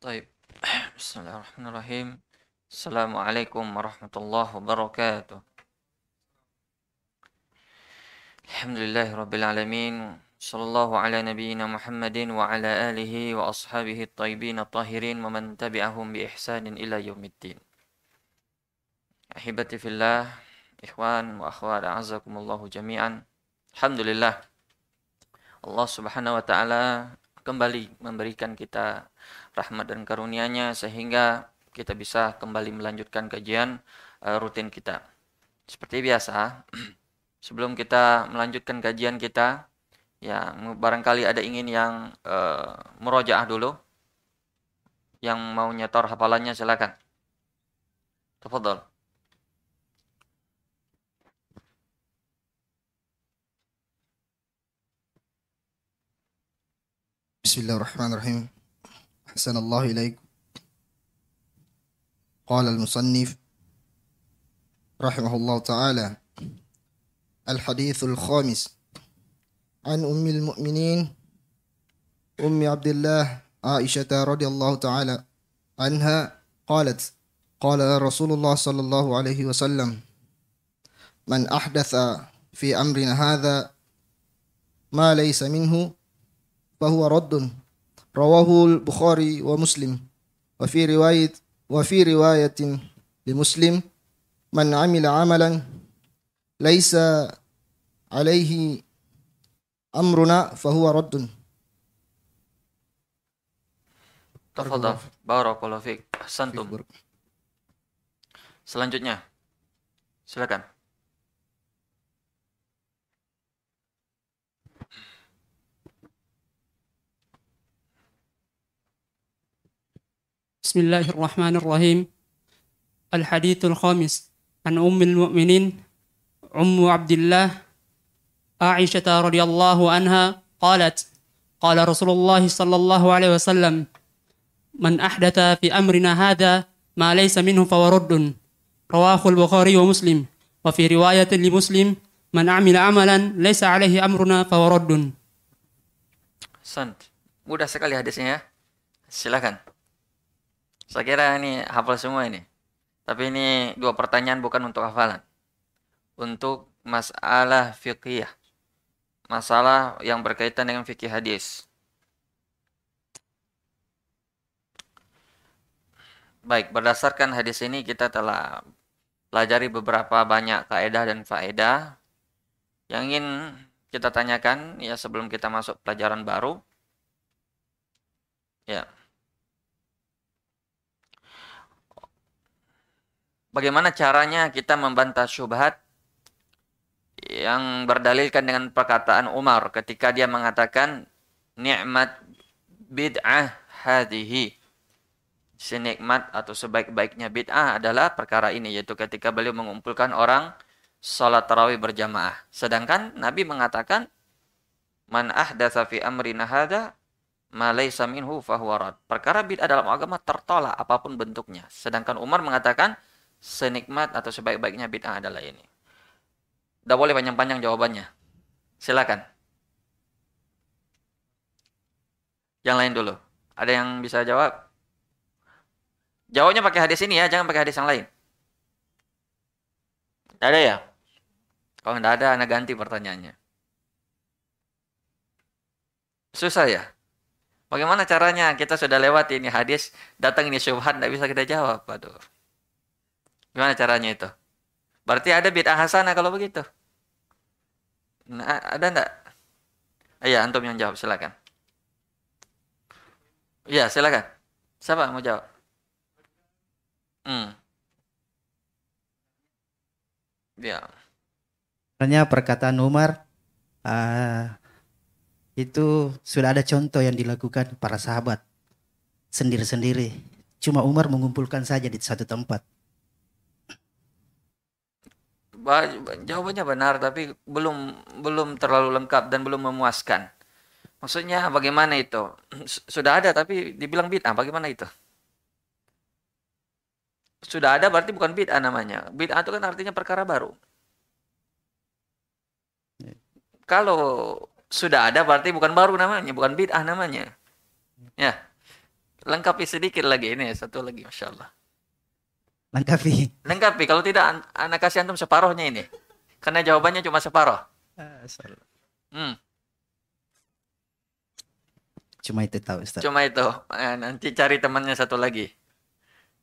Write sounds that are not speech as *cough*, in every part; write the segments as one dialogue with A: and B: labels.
A: طيب بسم الله الرحمن الرحيم السلام عليكم ورحمة الله وبركاته الحمد لله رب العالمين صلى الله على نبينا محمد وعلى آله وأصحابه الطيبين الطاهرين ومن تبعهم بإحسان إلى يوم الدين أحبتي في الله إخوان وأخوات أعزكم الله جميعا الحمد لله Allah Subhanahu wa taala kembali memberikan kita rahmat dan karunia-Nya sehingga kita bisa kembali melanjutkan kajian eh, rutin kita. Seperti biasa, *clears throat* sebelum kita melanjutkan kajian kita, ya barangkali ada ingin yang eh, uh, merojaah dulu. Yang mau nyetor hafalannya silakan. Tafadhol.
B: Bismillahirrahmanirrahim. أحسن الله إليك. قال المصنف رحمه الله تعالى الحديث الخامس. عن أم المؤمنين أم عبد الله عائشة رضي الله تعالى عنها قالت قال رسول الله صلى الله عليه وسلم من أحدث في أمرنا هذا ما ليس منه فهو رد rawahul Bukhari wa Muslim. Wa fi riwayat wa fi riwayatin li Muslim man amila amalan laisa
A: alaihi amruna fa huwa raddun. Tafadhal. Barakallahu fiik. Ahsantum. Selanjutnya. Silakan.
C: بسم الله الرحمن الرحيم الحديث الخامس عن أم المؤمنين أم عبد الله عائشة رضي الله عنها قالت قال رسول الله صلى الله عليه وسلم من أحدث في أمرنا هذا ما ليس منه فهو رد رواه البخاري ومسلم وفي رواية لمسلم من عمل عملا ليس عليه أمرنا فهو رد
A: Sant. Mudah sekali hadisnya ya. Silakan. Saya kira ini hafal semua ini. Tapi ini dua pertanyaan bukan untuk hafalan. Untuk masalah fikih. Masalah yang berkaitan dengan fikih hadis. Baik, berdasarkan hadis ini kita telah pelajari beberapa banyak kaedah dan faedah yang ingin kita tanyakan ya sebelum kita masuk pelajaran baru. Ya. Bagaimana caranya kita membantah syubhat yang berdalilkan dengan perkataan Umar ketika dia mengatakan nikmat bid'ah hadhihi. Senikmat atau sebaik-baiknya bid'ah adalah perkara ini yaitu ketika beliau mengumpulkan orang salat tarawih berjamaah. Sedangkan Nabi mengatakan man ahdatsa fi amrina hadza ma laysa minhu fahuwa. Perkara bid'ah dalam agama tertolak apa pun bentuknya. Sedangkan Umar mengatakan senikmat atau sebaik-baiknya bid'ah adalah ini. Tidak boleh panjang-panjang jawabannya. Silakan. Yang lain dulu. Ada yang bisa jawab? Jawabnya pakai hadis ini ya, jangan pakai hadis yang lain. Tidak ada ya? Kalau tidak ada, Anda ganti pertanyaannya. Susah ya? Bagaimana caranya? Kita sudah lewat ini hadis, datang ini syubhat, tidak bisa kita jawab. Aduh. Gimana caranya itu? Berarti ada bid'ah hasanah kalau begitu. Nah, ada enggak? Iya, antum yang jawab, silakan. Iya, silakan. Siapa mau jawab? Hmm. Ya.
D: Sebenarnya perkataan Umar uh, itu sudah ada contoh yang dilakukan para sahabat sendiri-sendiri. Cuma Umar mengumpulkan saja di satu tempat.
A: Ba- Jawabannya benar tapi belum belum terlalu lengkap dan belum memuaskan. Maksudnya bagaimana itu? Sudah ada tapi dibilang bid'ah, bagaimana itu? Sudah ada berarti bukan bid'ah namanya. Bid'ah itu kan artinya perkara baru. Kalau sudah ada berarti bukan baru namanya, bukan bid'ah namanya. Ya. lengkapi sedikit lagi ini satu lagi Masya Allah.
D: Lengkapi.
A: Lengkapi, kalau tidak an- anak kasih antum separohnya ini. Karena jawabannya cuma separoh. Hmm,
D: Cuma itu tahu Ustaz.
A: cuma itu. Eh, nanti cari temannya satu lagi.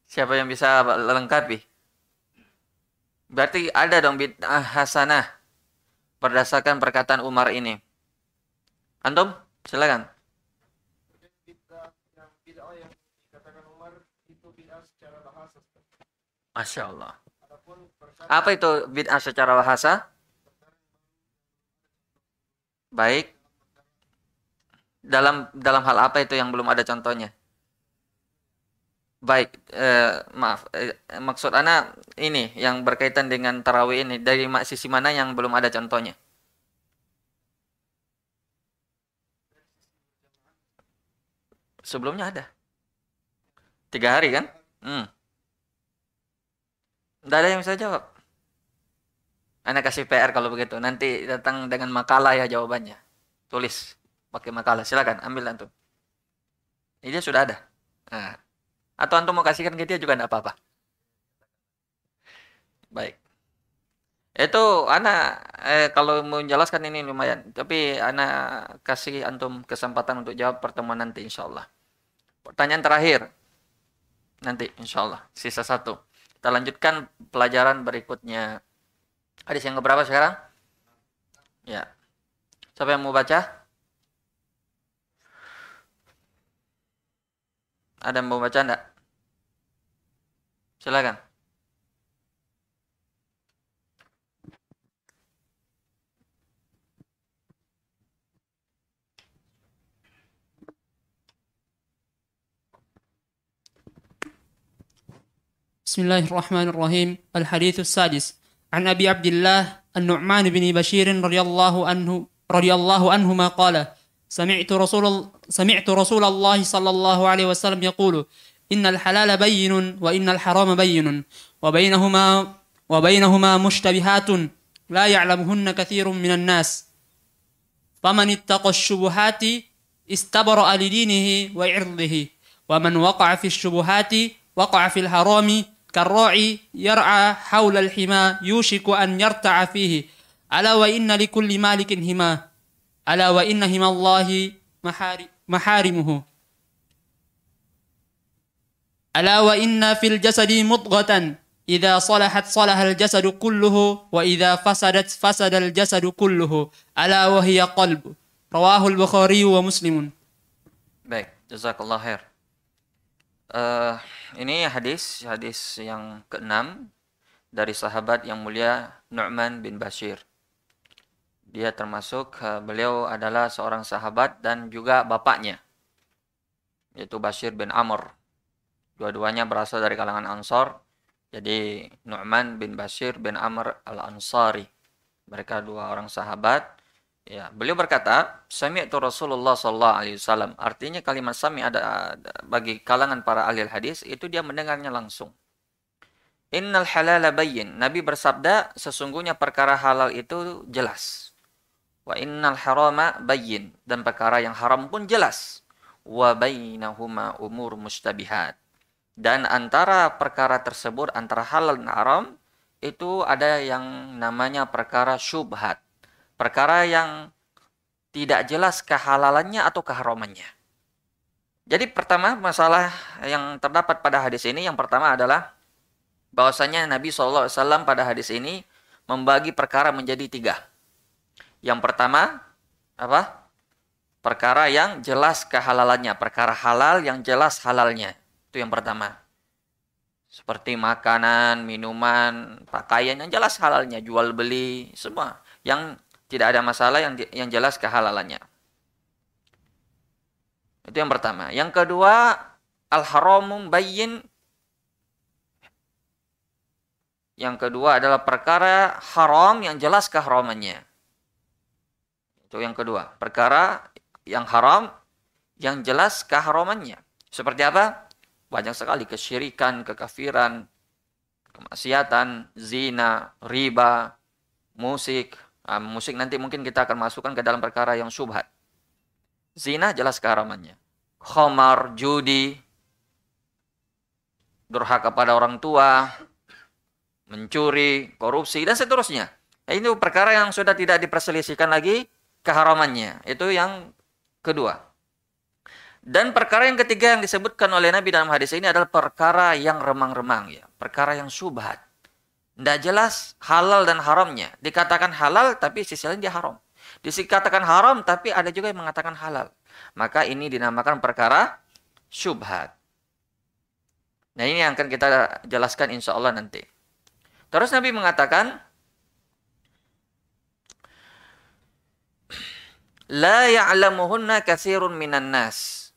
A: Siapa yang bisa lengkapi? Berarti ada dong bid'ah hasanah berdasarkan perkataan Umar ini. Antum, silakan. Masya Allah. Apa itu bid'ah secara bahasa? Baik. Dalam dalam hal apa itu yang belum ada contohnya? Baik, eh, maaf. Eh, maksud Ana ini yang berkaitan dengan tarawih ini dari sisi mana yang belum ada contohnya? Sebelumnya ada. Tiga hari kan? Hmm. Tidak ada yang bisa jawab. Anda kasih PR kalau begitu. Nanti datang dengan makalah ya jawabannya. Tulis pakai makalah. Silakan ambil antum. Ini dia sudah ada. Nah. Atau antum mau kasihkan ke dia juga tidak apa-apa. Baik. Itu anak eh, kalau mau menjelaskan ini lumayan. Tapi anak kasih antum kesempatan untuk jawab pertemuan nanti insya Allah. Pertanyaan terakhir. Nanti insya Allah. Sisa satu. Kita lanjutkan pelajaran berikutnya. Hadis yang keberapa sekarang? Ya. Siapa yang mau baca? Ada yang mau baca enggak? Silakan.
C: بسم الله الرحمن الرحيم الحديث السادس عن أبي عبد الله النعمان بن بشير رضي الله عنه رضي الله عنهما قال سمعت رسول سمعت رسول الله صلى الله عليه وسلم يقول إن الحلال بين وإن الحرام بين وبينهما وبينهما مشتبهات لا يعلمهن كثير من الناس فمن اتقى الشبهات استبرأ لدينه وعرضه ومن وقع في الشبهات وقع في الحرام كالراعي يرعى حول الحمى يوشك أن يرتع فيه. ألا وإن لكل مالك هما؟ ألا وإن هما الله محار- محارمه. ألا وإن في الجسد مضغة إذا صلحت صلح الجسد كله وإذا فسدت فسد الجسد كله. ألا وهي قلب. رواه البخاري ومسلم.
A: Baik, jazakallah khair. Eh, ini hadis hadis yang keenam dari sahabat yang mulia Nu'man bin Bashir. Dia termasuk eh, beliau adalah seorang sahabat dan juga bapaknya yaitu Bashir bin Amr. Dua-duanya berasal dari kalangan Ansar. Jadi Nu'man bin Bashir bin Amr al-Ansari. Mereka dua orang sahabat Ya, beliau berkata, Sami'tu Rasulullah sallallahu alaihi wasallam. Artinya kalimat sami ada, ada bagi kalangan para ahli hadis itu dia mendengarnya langsung. Innal halala bayyin. Nabi bersabda, sesungguhnya perkara halal itu jelas. Wa innal harama bayyin. Dan perkara yang haram pun jelas. Wa bainahuma umur mustabihat. Dan antara perkara tersebut, antara halal dan haram, itu ada yang namanya perkara syubhat perkara yang tidak jelas kehalalannya atau keharamannya. Jadi pertama masalah yang terdapat pada hadis ini yang pertama adalah bahwasanya Nabi SAW pada hadis ini membagi perkara menjadi tiga. Yang pertama apa? Perkara yang jelas kehalalannya, perkara halal yang jelas halalnya. Itu yang pertama. Seperti makanan, minuman, pakaian yang jelas halalnya, jual beli, semua. Yang tidak ada masalah yang yang jelas kehalalannya. Itu yang pertama. Yang kedua, al-haramum bayyin. Yang kedua adalah perkara haram yang jelas keharamannya. Itu yang kedua. Perkara yang haram yang jelas keharamannya. Seperti apa? Banyak sekali kesyirikan, kekafiran, kemaksiatan, zina, riba, musik, Nah, musik nanti mungkin kita akan masukkan ke dalam perkara yang syubhat. Zina jelas keharamannya. Khomar, judi, durhaka pada orang tua, mencuri, korupsi, dan seterusnya. Ini perkara yang sudah tidak diperselisihkan lagi keharamannya. Itu yang kedua. Dan perkara yang ketiga yang disebutkan oleh Nabi dalam hadis ini adalah perkara yang remang-remang ya, perkara yang subhat. Tidak jelas halal dan haramnya. Dikatakan halal tapi sisi lain dia haram. Dikatakan haram tapi ada juga yang mengatakan halal. Maka ini dinamakan perkara syubhat. Nah ini yang akan kita jelaskan insya Allah nanti. Terus Nabi mengatakan, La ya'lamuhunna kathirun minan nas.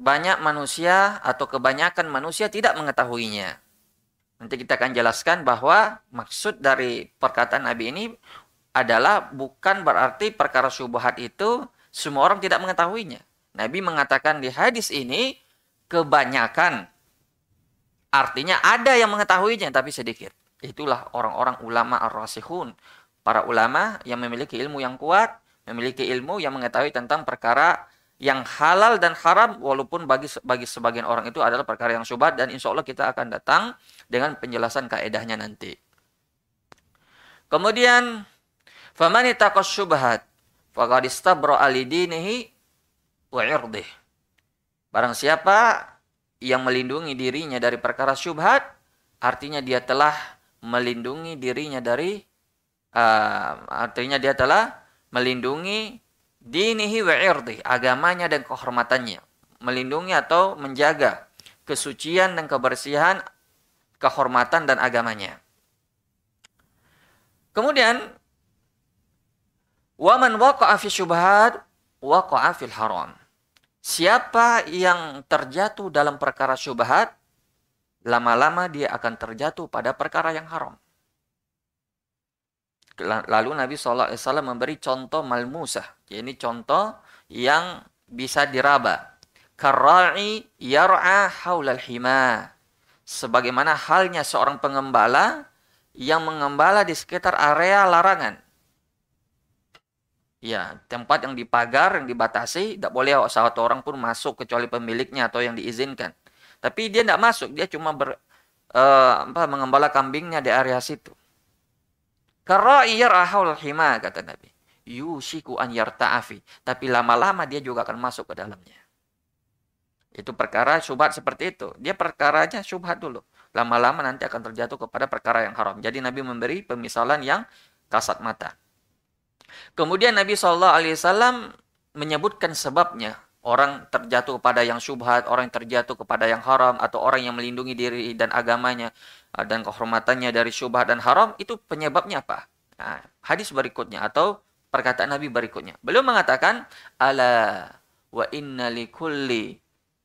A: Banyak manusia atau kebanyakan manusia tidak mengetahuinya. Nanti kita akan jelaskan bahwa maksud dari perkataan Nabi ini adalah bukan berarti perkara syubhat itu semua orang tidak mengetahuinya. Nabi mengatakan di hadis ini kebanyakan Artinya ada yang mengetahuinya tapi sedikit. Itulah orang-orang ulama ar-rasihun. Para ulama yang memiliki ilmu yang kuat, memiliki ilmu yang mengetahui tentang perkara yang halal dan haram walaupun bagi bagi sebagian orang itu adalah perkara yang syubhat dan insya Allah kita akan datang dengan penjelasan kaedahnya nanti. Kemudian famani taqas syubhat faqad istabra alidinihi wa irdih. Barang siapa yang melindungi dirinya dari perkara syubhat, artinya dia telah melindungi dirinya dari uh, artinya dia telah melindungi dinihi wa irdi, agamanya dan kehormatannya. Melindungi atau menjaga kesucian dan kebersihan, kehormatan dan agamanya. Kemudian waman waqa'a fi syubhat waqa'a fil haram. Siapa yang terjatuh dalam perkara syubhat, lama-lama dia akan terjatuh pada perkara yang haram. Lalu Nabi SAW memberi contoh malmusah. Ini contoh yang bisa diraba. Karra'i yar'a haulal hima. Sebagaimana halnya seorang pengembala yang mengembala di sekitar area larangan. Ya, tempat yang dipagar, yang dibatasi, tidak boleh satu orang pun masuk kecuali pemiliknya atau yang diizinkan. Tapi dia tidak masuk, dia cuma ber, uh, apa, mengembala kambingnya di area situ. Karena yarahul hima kata Nabi. Yusiku an yarta'afi. Tapi lama-lama dia juga akan masuk ke dalamnya. Itu perkara syubhat seperti itu. Dia perkaranya syubhat dulu. Lama-lama nanti akan terjatuh kepada perkara yang haram. Jadi Nabi memberi pemisalan yang kasat mata. Kemudian Nabi Shallallahu Alaihi Wasallam menyebutkan sebabnya orang terjatuh kepada yang syubhat, orang yang terjatuh kepada yang haram, atau orang yang melindungi diri dan agamanya dan kehormatannya dari syubhat dan haram, itu penyebabnya apa? Nah, hadis berikutnya atau perkataan Nabi berikutnya. Beliau mengatakan, Ala wa inna likulli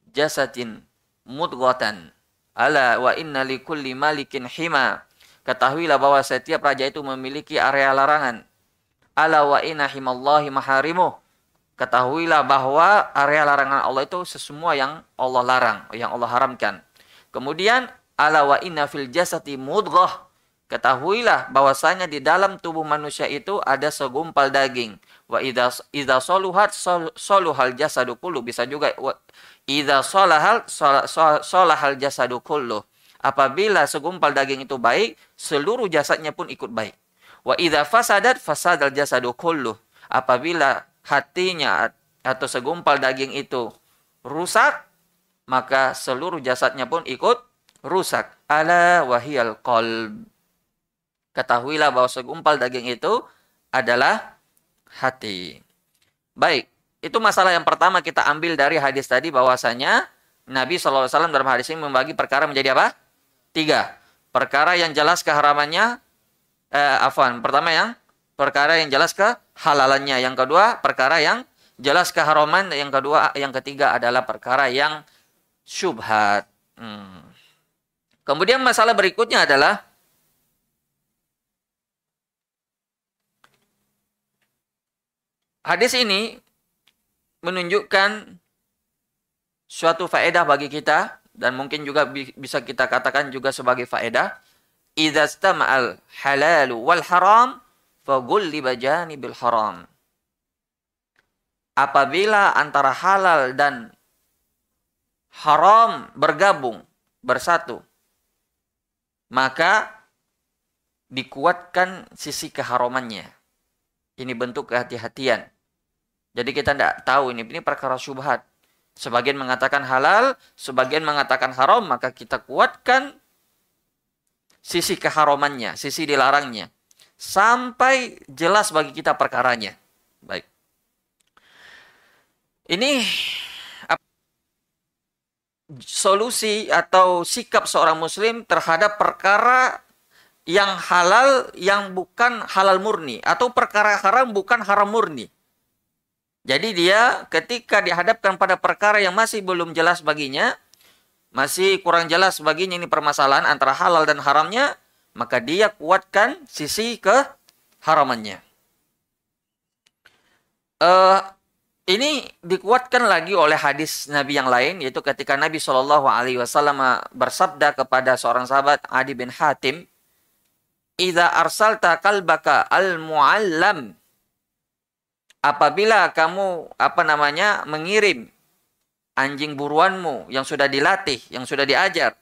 A: jasatin mudghatan. Ala wa inna likulli malikin hima. Ketahuilah bahwa setiap raja itu memiliki area larangan ala wa inna himallahi maharimu. Ketahuilah bahwa area larangan Allah itu sesemua yang Allah larang, yang Allah haramkan. Kemudian ala wa inna fil jasati mudghah. Ketahuilah bahwasanya di dalam tubuh manusia itu ada segumpal daging. Wa idza idza saluhat saluhal jasadu kullu. Bisa juga idza salahal salahal jasadu kullu. Apabila segumpal daging itu baik, seluruh jasadnya pun ikut baik. Wa idza fasadat fasadal jasadu kulluh. Apabila hatinya atau segumpal daging itu rusak, maka seluruh jasadnya pun ikut rusak. Ala wahiyal qalb. Ketahuilah bahwa segumpal daging itu adalah hati. Baik, itu masalah yang pertama kita ambil dari hadis tadi bahwasanya Nabi SAW dalam hadis ini membagi perkara menjadi apa? Tiga. Perkara yang jelas keharamannya, eh, afwan, pertama yang perkara yang jelas ke halalannya, yang kedua perkara yang jelas keharaman, yang kedua, yang ketiga adalah perkara yang syubhat. Hmm. Kemudian masalah berikutnya adalah hadis ini menunjukkan suatu faedah bagi kita dan mungkin juga bisa kita katakan juga sebagai faedah idza istama'al halal wal haram faghulliba haram. Apabila antara halal dan haram bergabung, bersatu, maka dikuatkan sisi keharumannya. Ini bentuk kehati-hatian. Jadi kita tidak tahu ini ini perkara syubhat. Sebagian mengatakan halal, sebagian mengatakan haram, maka kita kuatkan sisi keharumannya, sisi dilarangnya sampai jelas bagi kita perkaranya. Baik. Ini solusi atau sikap seorang muslim terhadap perkara yang halal yang bukan halal murni atau perkara haram bukan haram murni. Jadi dia ketika dihadapkan pada perkara yang masih belum jelas baginya, masih kurang jelas baginya ini permasalahan antara halal dan haramnya, maka dia kuatkan sisi ke haramannya. Uh, ini dikuatkan lagi oleh hadis Nabi yang lain, yaitu ketika Nabi Shallallahu Alaihi Wasallam bersabda kepada seorang sahabat Adi bin Hatim, Iza arsalta kalbaka al-muallam. Apabila kamu apa namanya mengirim anjing buruanmu yang sudah dilatih, yang sudah diajar.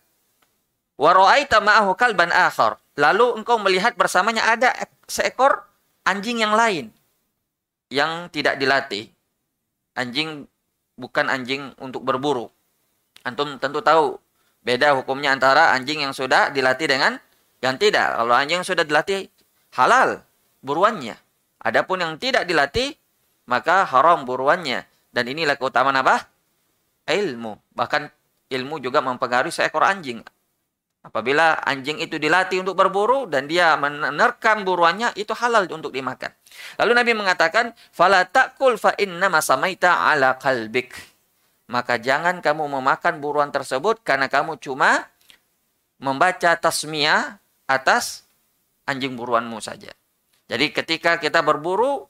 A: Wa ra'aita ma'ahu kalban akhar. Lalu engkau melihat bersamanya ada seekor anjing yang lain yang tidak dilatih. Anjing bukan anjing untuk berburu. Antum tentu tahu beda hukumnya antara anjing yang sudah dilatih dengan yang tidak, kalau anjing sudah dilatih halal buruannya. Adapun yang tidak dilatih maka haram buruannya. Dan inilah keutamaan apa? Ilmu. Bahkan ilmu juga mempengaruhi seekor anjing. Apabila anjing itu dilatih untuk berburu dan dia menerkam buruannya, itu halal untuk dimakan. Lalu Nabi mengatakan, "Fala ta'kul fa inna masamaita ala kalbik." Maka jangan kamu memakan buruan tersebut karena kamu cuma membaca tasmiyah atas anjing buruanmu saja. Jadi ketika kita berburu,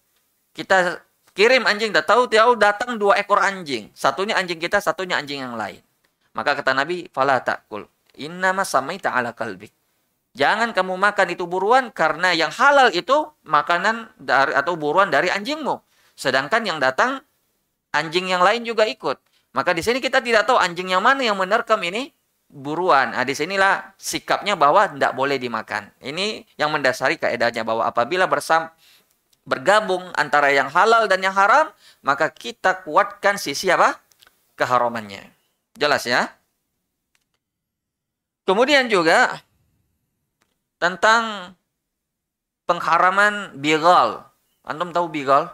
A: kita kirim anjing, dah tahu tahu datang dua ekor anjing. Satunya anjing kita, satunya anjing yang lain. Maka kata Nabi, fala takul. Innama samaita ala kalbik. Jangan kamu makan itu buruan karena yang halal itu makanan dari atau buruan dari anjingmu. Sedangkan yang datang anjing yang lain juga ikut. Maka di sini kita tidak tahu anjing yang mana yang menerkam ini buruan. Nah, di sinilah sikapnya bahwa tidak boleh dimakan. Ini yang mendasari kaedahnya bahwa apabila bersam bergabung antara yang halal dan yang haram, maka kita kuatkan sisi apa? keharamannya. Jelas ya? Kemudian juga tentang pengharaman bigal. Antum tahu bigal?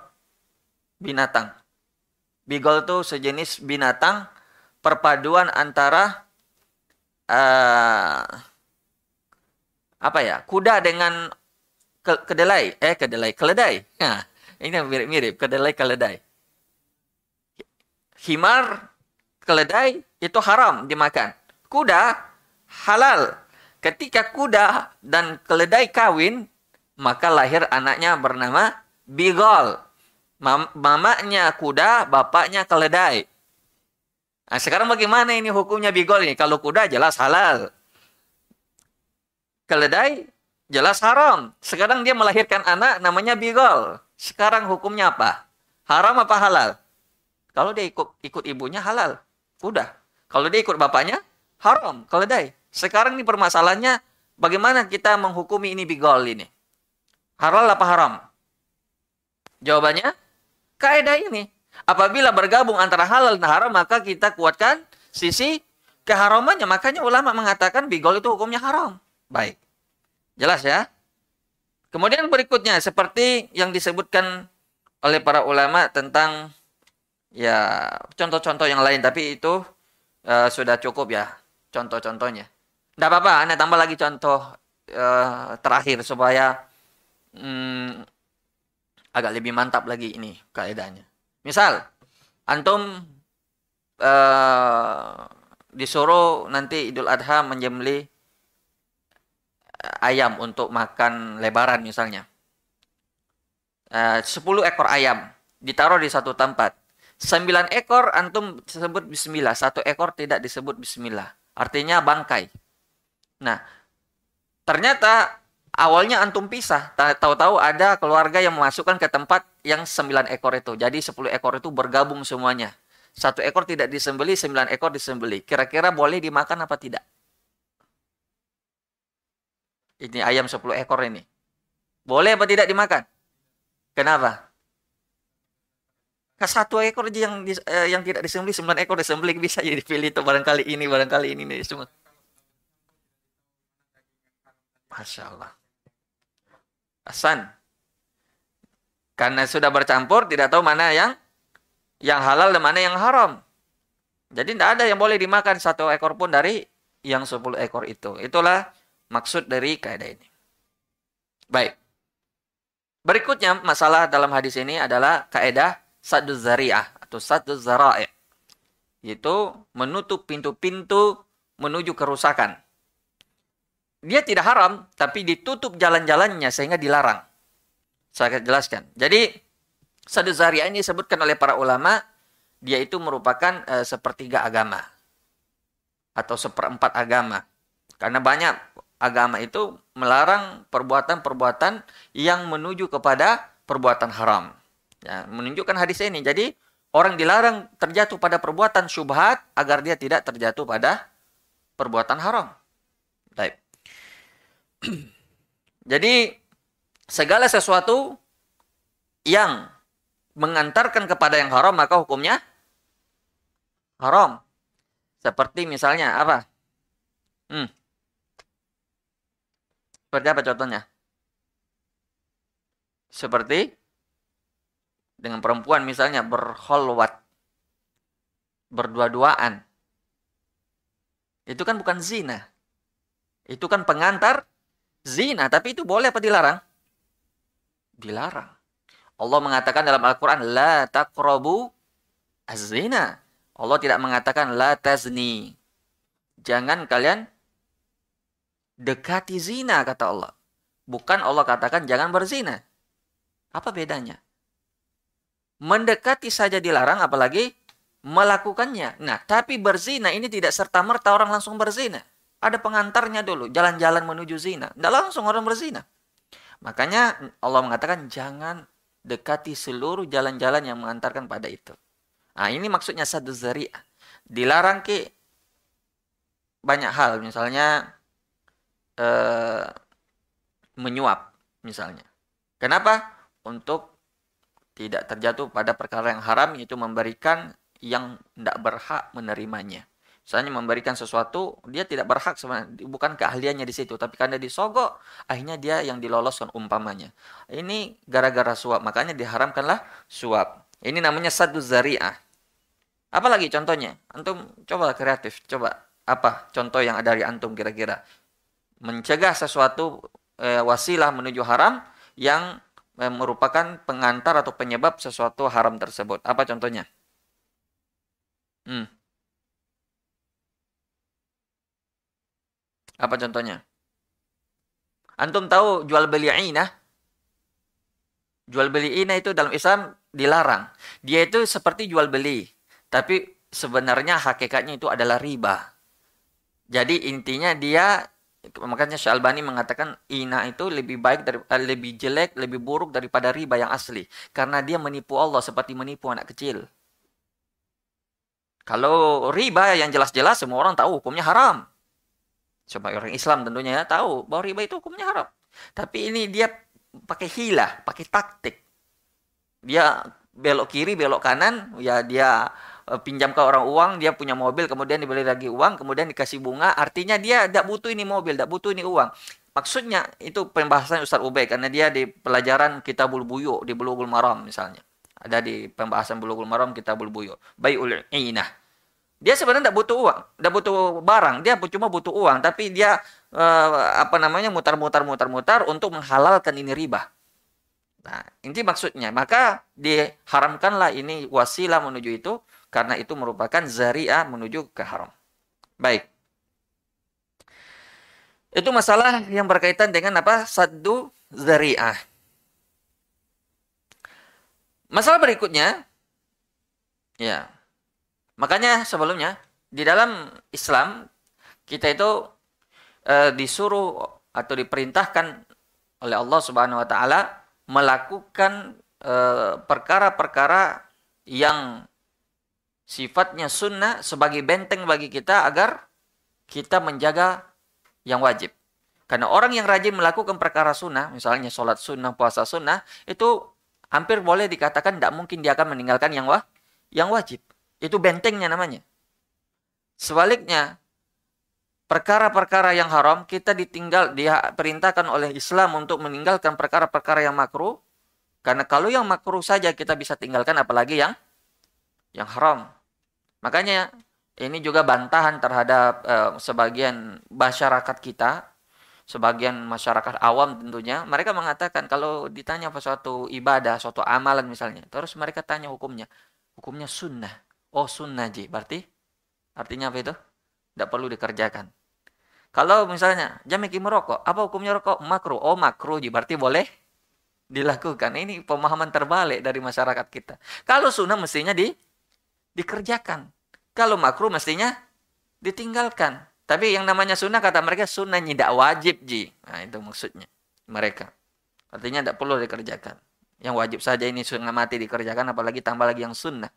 A: Binatang. Bigal itu sejenis binatang perpaduan antara uh, apa ya kuda dengan ke, kedelai eh kedelai keledai nah, ini mirip-mirip kedelai keledai himar keledai itu haram dimakan kuda halal ketika kuda dan keledai kawin maka lahir anaknya bernama bigol Mam mamanya kuda bapaknya keledai Nah, sekarang bagaimana ini hukumnya bigol ini? Kalau kuda jelas halal. Keledai jelas haram. Sekarang dia melahirkan anak namanya bigol. Sekarang hukumnya apa? Haram apa halal? Kalau dia ikut ikut ibunya halal. Kuda. Kalau dia ikut bapaknya haram. Keledai. Sekarang ini permasalahannya bagaimana kita menghukumi ini bigol ini? Halal apa haram? Jawabannya kaidah ini. Apabila bergabung antara halal dan haram, maka kita kuatkan sisi keharamannya. Makanya ulama mengatakan bigol itu hukumnya haram. Baik. Jelas ya? Kemudian berikutnya seperti yang disebutkan oleh para ulama tentang ya contoh-contoh yang lain tapi itu uh, sudah cukup ya contoh-contohnya. Tidak apa-apa, anda tambah lagi contoh uh, terakhir supaya um, agak lebih mantap lagi ini kaidahnya. Misal, antum uh, disuruh nanti Idul Adha menyembeli eh, ayam untuk makan lebaran misalnya. Uh, 10 ekor ayam ditaruh di satu tempat. 9 ekor antum disebut bismillah, satu ekor tidak disebut bismillah. Artinya bangkai. Nah, ternyata awalnya antum pisah. Tahu-tahu ada keluarga yang memasukkan ke tempat yang sembilan ekor itu. Jadi sepuluh ekor itu bergabung semuanya. Satu ekor tidak disembeli, sembilan ekor disembeli. Kira-kira boleh dimakan apa tidak? Ini ayam 10 ekor ini. Boleh apa tidak dimakan? Kenapa? Satu ekor aja yang eh, yang tidak disembelih, sembilan ekor disembelih *laughs* bisa jadi dipilih itu barangkali ini, barangkali ini nih semua. Masya Allah. Hasan. Karena sudah bercampur, tidak tahu mana yang yang halal dan mana yang haram. Jadi tidak ada yang boleh dimakan satu ekor pun dari yang sepuluh ekor itu. Itulah maksud dari kaidah ini. Baik. Berikutnya masalah dalam hadis ini adalah kaidah sadu zari'ah atau sadu zara'i. Yaitu menutup pintu-pintu menuju kerusakan. Dia tidak haram, tapi ditutup jalan-jalannya sehingga dilarang. Saya akan jelaskan. Jadi, sadu zari'ah ini disebutkan oleh para ulama, dia itu merupakan e, sepertiga agama. Atau seperempat agama. Karena banyak agama itu melarang perbuatan-perbuatan yang menuju kepada perbuatan haram. Ya, menunjukkan hadis ini. Jadi orang dilarang terjatuh pada perbuatan syubhat agar dia tidak terjatuh pada perbuatan haram. Baik. *clears throat* Jadi segala sesuatu yang mengantarkan kepada yang haram maka hukumnya haram. Seperti misalnya apa? Hmm. Seperti apa contohnya? Seperti dengan perempuan misalnya berholwat, berdua-duaan. Itu kan bukan zina. Itu kan pengantar zina. Tapi itu boleh apa dilarang? Dilarang. Allah mengatakan dalam Al-Quran, La takrobu az-zina. Allah tidak mengatakan, La tazni. Jangan kalian dekati zina kata Allah. Bukan Allah katakan jangan berzina. Apa bedanya? Mendekati saja dilarang apalagi melakukannya. Nah, tapi berzina ini tidak serta-merta orang langsung berzina. Ada pengantarnya dulu, jalan-jalan menuju zina. Tidak langsung orang berzina. Makanya Allah mengatakan jangan dekati seluruh jalan-jalan yang mengantarkan pada itu. Nah, ini maksudnya satu zari'ah. Dilarang ke banyak hal, misalnya eh, menyuap misalnya. Kenapa? Untuk tidak terjatuh pada perkara yang haram yaitu memberikan yang tidak berhak menerimanya. Misalnya memberikan sesuatu, dia tidak berhak sebenarnya, bukan keahliannya di situ, tapi karena disogok, akhirnya dia yang diloloskan umpamanya. Ini gara-gara suap, makanya diharamkanlah suap. Ini namanya sadu zari'ah. Apalagi contohnya? Antum coba kreatif, coba apa contoh yang ada dari antum kira-kira? mencegah sesuatu e, wasilah menuju haram yang e, merupakan pengantar atau penyebab sesuatu haram tersebut. Apa contohnya? Hmm. Apa contohnya? Antum tahu jual beli inah? Jual beli inah itu dalam Islam dilarang. Dia itu seperti jual beli. Tapi sebenarnya hakikatnya itu adalah riba. Jadi intinya dia makanya Syalbani mengatakan ina itu lebih baik dari eh, lebih jelek, lebih buruk daripada riba yang asli karena dia menipu Allah seperti menipu anak kecil. Kalau riba yang jelas-jelas semua orang tahu hukumnya haram. Coba orang Islam tentunya ya tahu bahwa riba itu hukumnya haram. Tapi ini dia pakai hilah, pakai taktik. Dia belok kiri, belok kanan, ya dia Eh, pinjam ke orang uang, dia punya mobil, kemudian dibeli lagi uang, kemudian dikasih bunga, artinya dia tidak butuh ini mobil, tidak butuh ini uang. Maksudnya itu pembahasan Ustaz Ubay karena dia di pelajaran Kitabul Buyu di Bulughul Maram misalnya. Ada di pembahasan Bulughul Maram Kitabul Buyu. Bai'ul Inah. Dia sebenarnya tidak butuh uang, tidak butuh barang, dia cuma butuh uang, tapi dia uh, apa namanya mutar-mutar mutar-mutar untuk menghalalkan ini riba. Nah, ini maksudnya. Maka diharamkanlah ini wasilah menuju itu karena itu merupakan zari'ah menuju ke haram. Baik. Itu masalah yang berkaitan dengan apa? Saddu zari'ah. Masalah berikutnya, ya, makanya sebelumnya di dalam Islam kita itu e, disuruh atau diperintahkan oleh Allah Subhanahu Wa Taala melakukan eh, perkara-perkara yang sifatnya sunnah sebagai benteng bagi kita agar kita menjaga yang wajib. Karena orang yang rajin melakukan perkara sunnah, misalnya sholat sunnah, puasa sunnah, itu hampir boleh dikatakan tidak mungkin dia akan meninggalkan yang wah, yang wajib. Itu bentengnya namanya. Sebaliknya, perkara-perkara yang haram kita ditinggal dia perintahkan oleh Islam untuk meninggalkan perkara-perkara yang makruh karena kalau yang makruh saja kita bisa tinggalkan apalagi yang yang haram. Makanya ini juga bantahan terhadap uh, sebagian masyarakat kita, sebagian masyarakat awam tentunya, mereka mengatakan kalau ditanya apa suatu ibadah, suatu amalan misalnya, terus mereka tanya hukumnya. Hukumnya sunnah. Oh sunnah ji, berarti artinya apa itu? Tidak perlu dikerjakan. Kalau misalnya jamiki merokok, apa hukumnya rokok? Makruh. Oh makruh, ji, berarti boleh dilakukan. Ini pemahaman terbalik dari masyarakat kita. Kalau sunnah mestinya di dikerjakan. Kalau makruh mestinya ditinggalkan. Tapi yang namanya sunnah kata mereka sunnah tidak wajib ji. Nah itu maksudnya mereka. Artinya tidak perlu dikerjakan. Yang wajib saja ini sunnah mati dikerjakan apalagi tambah lagi yang sunnah.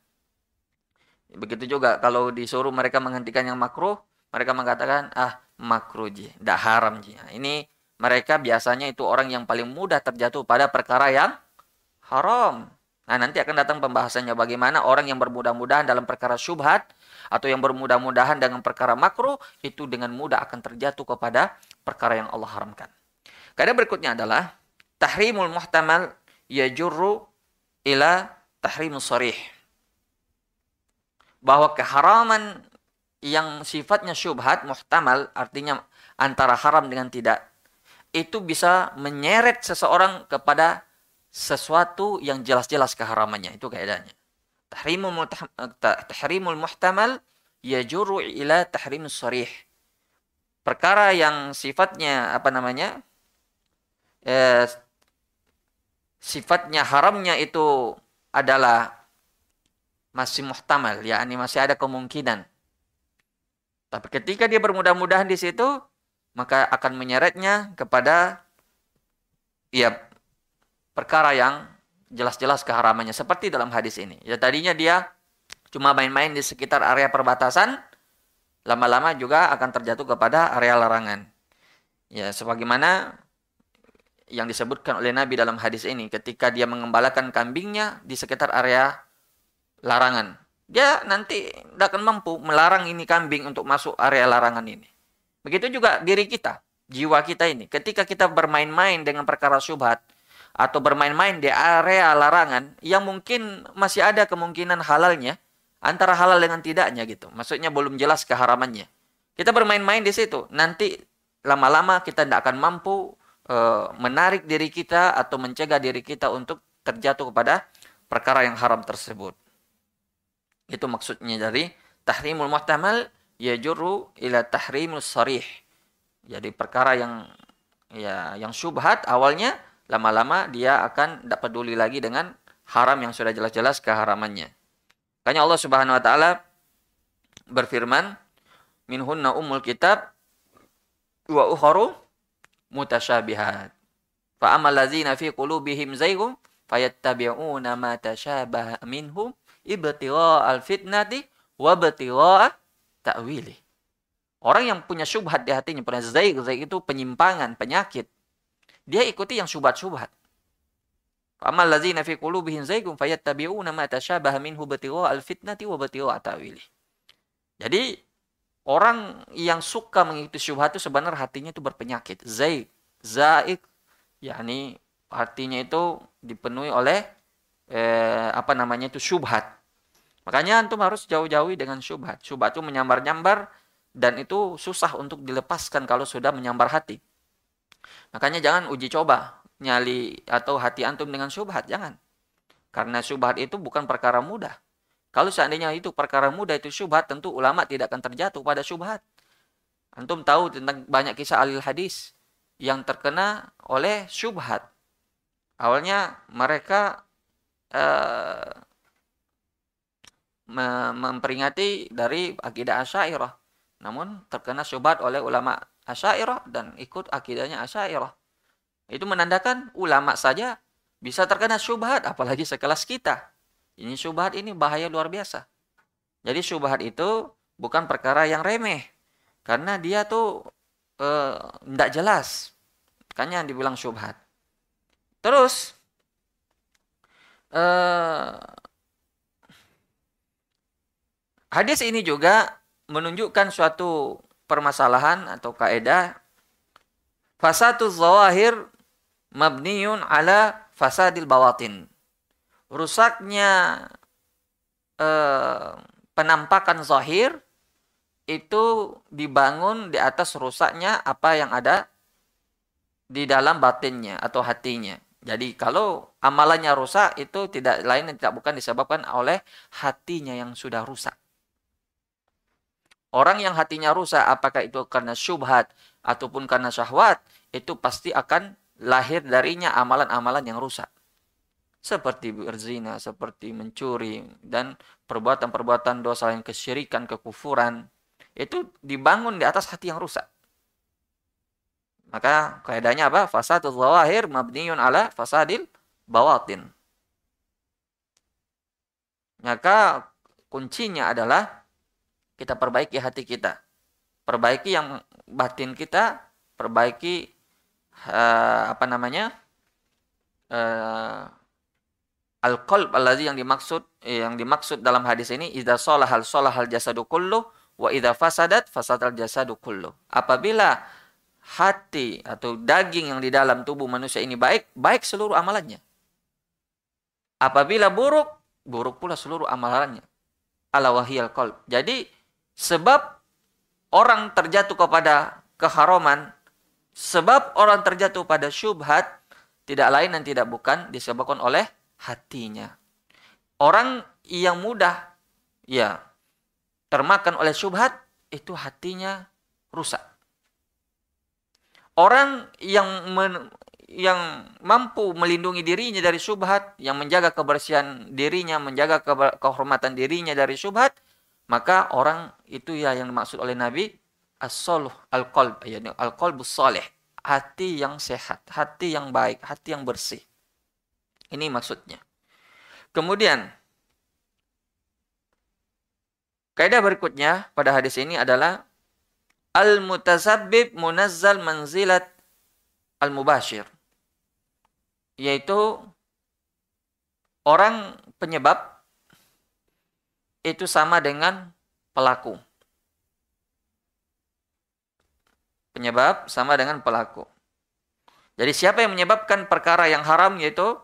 A: Begitu juga kalau disuruh mereka menghentikan yang makruh, mereka mengatakan ah makruh ji, tidak haram ji. Nah, ini mereka biasanya itu orang yang paling mudah terjatuh pada perkara yang haram. Nah, nanti akan datang pembahasannya bagaimana orang yang bermudah-mudahan dalam perkara syubhat atau yang bermudah-mudahan dengan perkara makruh itu dengan mudah akan terjatuh kepada perkara yang Allah haramkan. Kaidah berikutnya adalah tahrimul muhtamal yajurru ila tahrimus sarih. Bahwa keharaman yang sifatnya syubhat muhtamal artinya antara haram dengan tidak itu bisa menyeret seseorang kepada sesuatu yang jelas-jelas keharamannya. Itu kaidahnya tahrimul tahrimul muhtamal yajuru ila tahrim sarih. Perkara yang sifatnya apa namanya eh, sifatnya haramnya itu adalah masih muhtamal ya ini masih ada kemungkinan tapi ketika dia bermudah-mudahan di situ maka akan menyeretnya kepada ya perkara yang jelas-jelas keharamannya seperti dalam hadis ini. Ya tadinya dia cuma main-main di sekitar area perbatasan, lama-lama juga akan terjatuh kepada area larangan. Ya sebagaimana yang disebutkan oleh Nabi dalam hadis ini ketika dia mengembalakan kambingnya di sekitar area larangan. Dia nanti tidak akan mampu melarang ini kambing untuk masuk area larangan ini. Begitu juga diri kita, jiwa kita ini. Ketika kita bermain-main dengan perkara syubhat, atau bermain-main di area larangan yang mungkin masih ada kemungkinan halalnya antara halal dengan tidaknya gitu. Maksudnya belum jelas keharamannya. Kita bermain-main di situ. Nanti lama-lama kita tidak akan mampu e, menarik diri kita atau mencegah diri kita untuk terjatuh kepada perkara yang haram tersebut. Itu maksudnya dari tahrimul muhtamal yajuru ila tahrimul sarih. Jadi perkara yang ya yang syubhat awalnya lama-lama dia akan tidak peduli lagi dengan haram yang sudah jelas-jelas keharamannya. Kanya Allah Subhanahu wa taala berfirman, "Minhunna ummul kitab wa ukharu mutasyabihat." Fa amal ladzina fi qulubihim zaygun fayattabi'una ma tashabaha minhum ibtigha al-fitnati wa ibtigha ta'wili. Orang yang punya syubhat di hatinya, punya zaig, zaig itu penyimpangan, penyakit dia ikuti yang syubhat-syubhat. Amal ladzina fi qulubihim zaygun fayattabi'una ma tashabaha minhu batigha al-fitnati wa batigha ta'wili. Jadi orang yang suka mengikuti syubhat itu sebenarnya hatinya itu berpenyakit. Zaid, zaik, yakni artinya itu dipenuhi oleh eh, apa namanya itu syubhat. Makanya antum harus jauh-jauhi dengan syubhat. Syubhat itu menyambar-nyambar dan itu susah untuk dilepaskan kalau sudah menyambar hati. Makanya jangan uji coba nyali atau hati antum dengan syubhat, jangan. Karena syubhat itu bukan perkara mudah. Kalau seandainya itu perkara mudah itu syubhat, tentu ulama tidak akan terjatuh pada syubhat. Antum tahu tentang banyak kisah alil hadis yang terkena oleh syubhat. Awalnya mereka uh, memperingati dari akidah asyairah. Namun terkena syubhat oleh ulama Asyairah dan ikut akidahnya Asyairah. Itu menandakan ulama saja bisa terkena syubhat, apalagi sekelas kita. Ini syubhat ini bahaya luar biasa. Jadi syubhat itu bukan perkara yang remeh. Karena dia tuh tidak jelas. Makanya dibilang syubhat. Terus eh, hadis ini juga menunjukkan suatu permasalahan atau kaidah fasatu zawahir mabniun ala fasadil bawatin. Rusaknya eh, penampakan zahir itu dibangun di atas rusaknya apa yang ada di dalam batinnya atau hatinya. Jadi kalau amalannya rusak itu tidak lain dan tidak bukan disebabkan oleh hatinya yang sudah rusak. Orang yang hatinya rusak apakah itu karena syubhat ataupun karena syahwat itu pasti akan lahir darinya amalan-amalan yang rusak. Seperti berzina, seperti mencuri dan perbuatan-perbuatan dosa yang kesyirikan, kekufuran itu dibangun di atas hati yang rusak. Maka kaidahnya apa? Fasadul zawahir mabniun ala fasadil bawatin. Maka kuncinya adalah kita perbaiki hati kita. Perbaiki yang batin kita, perbaiki uh, apa namanya? Uh, al-qalb alladzi yang dimaksud yang dimaksud dalam hadis ini idza salahal salahal jasadu kullu Wa idza fasadat fasadal jasadu kullu. Apabila hati atau daging yang di dalam tubuh manusia ini baik, baik seluruh amalannya. Apabila buruk, buruk pula seluruh amalannya. Ala wahiyal qalb. Jadi sebab orang terjatuh kepada keharaman, sebab orang terjatuh pada syubhat, tidak lain dan tidak bukan disebabkan oleh hatinya. Orang yang mudah ya termakan oleh syubhat, itu hatinya rusak. Orang yang men, yang mampu melindungi dirinya dari syubhat, yang menjaga kebersihan dirinya, menjaga ke, kehormatan dirinya dari syubhat, maka orang itu ya yang dimaksud oleh Nabi as-soluh al-qalb, yakni al-qalbus salih, hati yang sehat, hati yang baik, hati yang bersih. Ini maksudnya. Kemudian Kaidah berikutnya pada hadis ini adalah al-mutasabbib munazzal manzilat al-mubashir. Yaitu orang penyebab itu sama dengan pelaku. Penyebab sama dengan pelaku. Jadi siapa yang menyebabkan perkara yang haram yaitu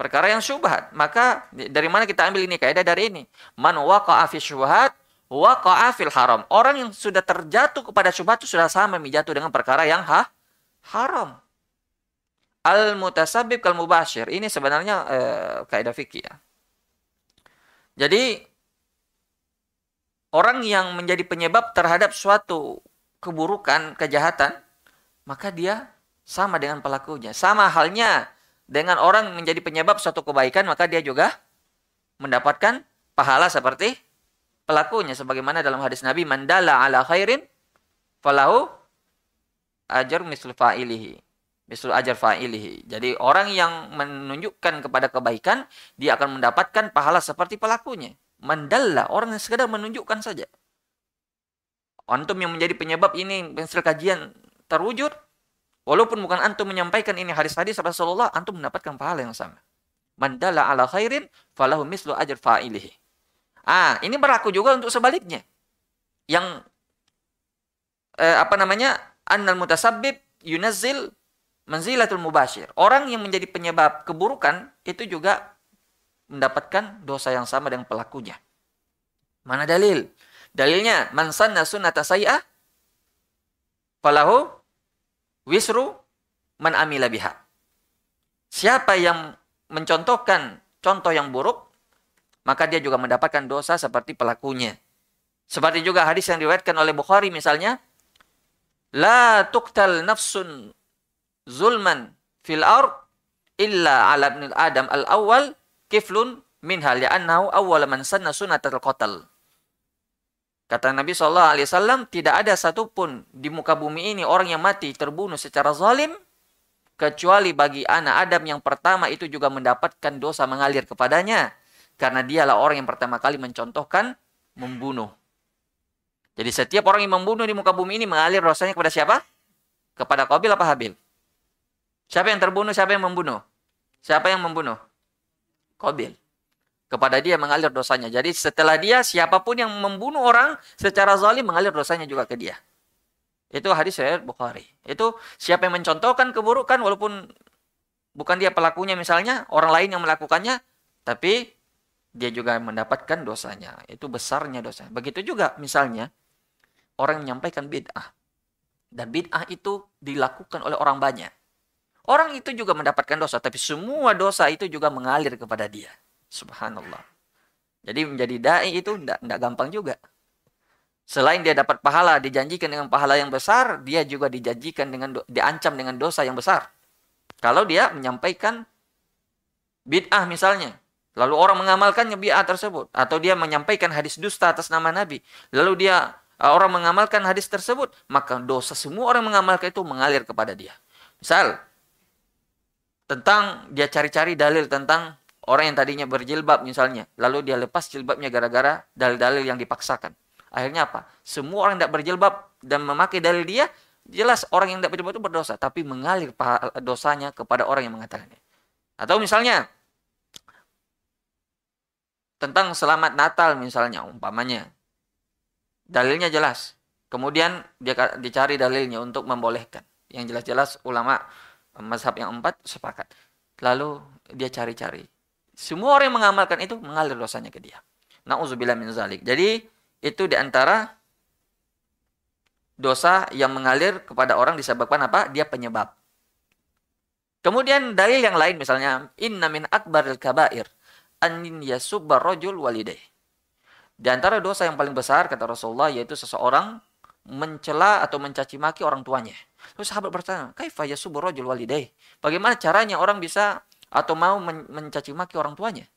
A: perkara yang syubhat. Maka dari mana kita ambil ini kaidah dari ini? Man waqa'a fi syubhat waqa'a fil haram. Orang yang sudah terjatuh kepada syubhat itu sudah sama menjatuh dengan perkara yang ha haram. Al mutasabib kal mubashir. Ini sebenarnya eh, kaidah fikih ya. Jadi orang yang menjadi penyebab terhadap suatu keburukan, kejahatan, maka dia sama dengan pelakunya. Sama halnya dengan orang menjadi penyebab suatu kebaikan, maka dia juga mendapatkan pahala seperti pelakunya. Sebagaimana dalam hadis Nabi, mandala ala khairin falahu ajar mislu fa'ilihi. Mislu ajar fa'ilihi. Jadi orang yang menunjukkan kepada kebaikan, dia akan mendapatkan pahala seperti pelakunya. Mandalla, orang yang sekedar menunjukkan saja. Antum yang menjadi penyebab ini pensil kajian terwujud, Walaupun bukan antum menyampaikan ini hadis-hadis Rasulullah, antum mendapatkan pahala yang sama. Mandala ala khairin falahu mislu ajr fa'ilihi. Ah, ini berlaku juga untuk sebaliknya. Yang eh, apa namanya? Annal mutasabbib yunazzil manzilatul mubashir. Orang yang menjadi penyebab keburukan itu juga mendapatkan dosa yang sama dengan pelakunya. Mana dalil? Dalilnya man sanna sunnata sayyi'ah falahu wisru man amila biha. Siapa yang mencontohkan contoh yang buruk, maka dia juga mendapatkan dosa seperti pelakunya. Seperti juga hadis yang diriwayatkan oleh Bukhari misalnya, la tuqtal nafsun zulman fil ard illa ala ibn adam al kiflun minha li'annahu awwal man sanna sunnatal qatl. Kata Nabi Shallallahu Alaihi Wasallam, tidak ada satupun di muka bumi ini orang yang mati terbunuh secara zalim kecuali bagi anak Adam yang pertama itu juga mendapatkan dosa mengalir kepadanya karena dialah orang yang pertama kali mencontohkan membunuh. Jadi setiap orang yang membunuh di muka bumi ini mengalir dosanya kepada siapa? Kepada Qabil apa Habil? Siapa yang terbunuh, siapa yang membunuh? Siapa yang membunuh? Qabil. Kepada dia mengalir dosanya. Jadi setelah dia, siapa pun yang membunuh orang secara zalim mengalir dosanya juga ke dia. Itu hadis riwayat Bukhari. Itu siapa yang mencontohkan keburukan walaupun bukan dia pelakunya misalnya, orang lain yang melakukannya, tapi dia juga mendapatkan dosanya. Itu besarnya dosa. Begitu juga misalnya orang menyampaikan bid'ah. Dan bid'ah itu dilakukan oleh orang banyak. Orang itu juga mendapatkan dosa, tapi semua dosa itu juga mengalir kepada dia. Subhanallah. Jadi menjadi dai itu tidak gampang juga. Selain dia dapat pahala, dijanjikan dengan pahala yang besar, dia juga dijanjikan dengan diancam dengan dosa yang besar. Kalau dia menyampaikan bid'ah misalnya, lalu orang mengamalkannya bid'ah tersebut, atau dia menyampaikan hadis dusta atas nama Nabi, lalu dia uh, orang mengamalkan hadis tersebut, maka dosa semua orang mengamalkan itu mengalir kepada dia. Misal, tentang dia cari-cari dalil tentang orang yang tadinya berjilbab misalnya, lalu dia lepas jilbabnya gara-gara dalil-dalil yang dipaksakan. Akhirnya apa? Semua orang tidak berjilbab dan memakai dalil dia, jelas orang yang tidak berjilbab itu berdosa, tapi mengalir dosanya kepada orang yang mengatakannya. Atau misalnya tentang selamat Natal misalnya umpamanya. Dalilnya jelas. Kemudian dia dicari dalilnya untuk membolehkan. Yang jelas-jelas ulama mazhab yang empat sepakat. Lalu dia cari-cari. Semua orang yang mengamalkan itu mengalir dosanya ke dia. Nauzubillah min zalik. Jadi itu di antara dosa yang mengalir kepada orang disebabkan apa? Dia penyebab. Kemudian dalil yang lain misalnya inna min akbaril kabair an yasubbar rajul walidayh. Di antara dosa yang paling besar kata Rasulullah yaitu seseorang mencela atau mencaci maki orang tuanya. Terus sahabat bertanya, "Kaifa yasubbu rajul walidayh?" Bagaimana caranya orang bisa atau mau men mencaci maki orang tuanya?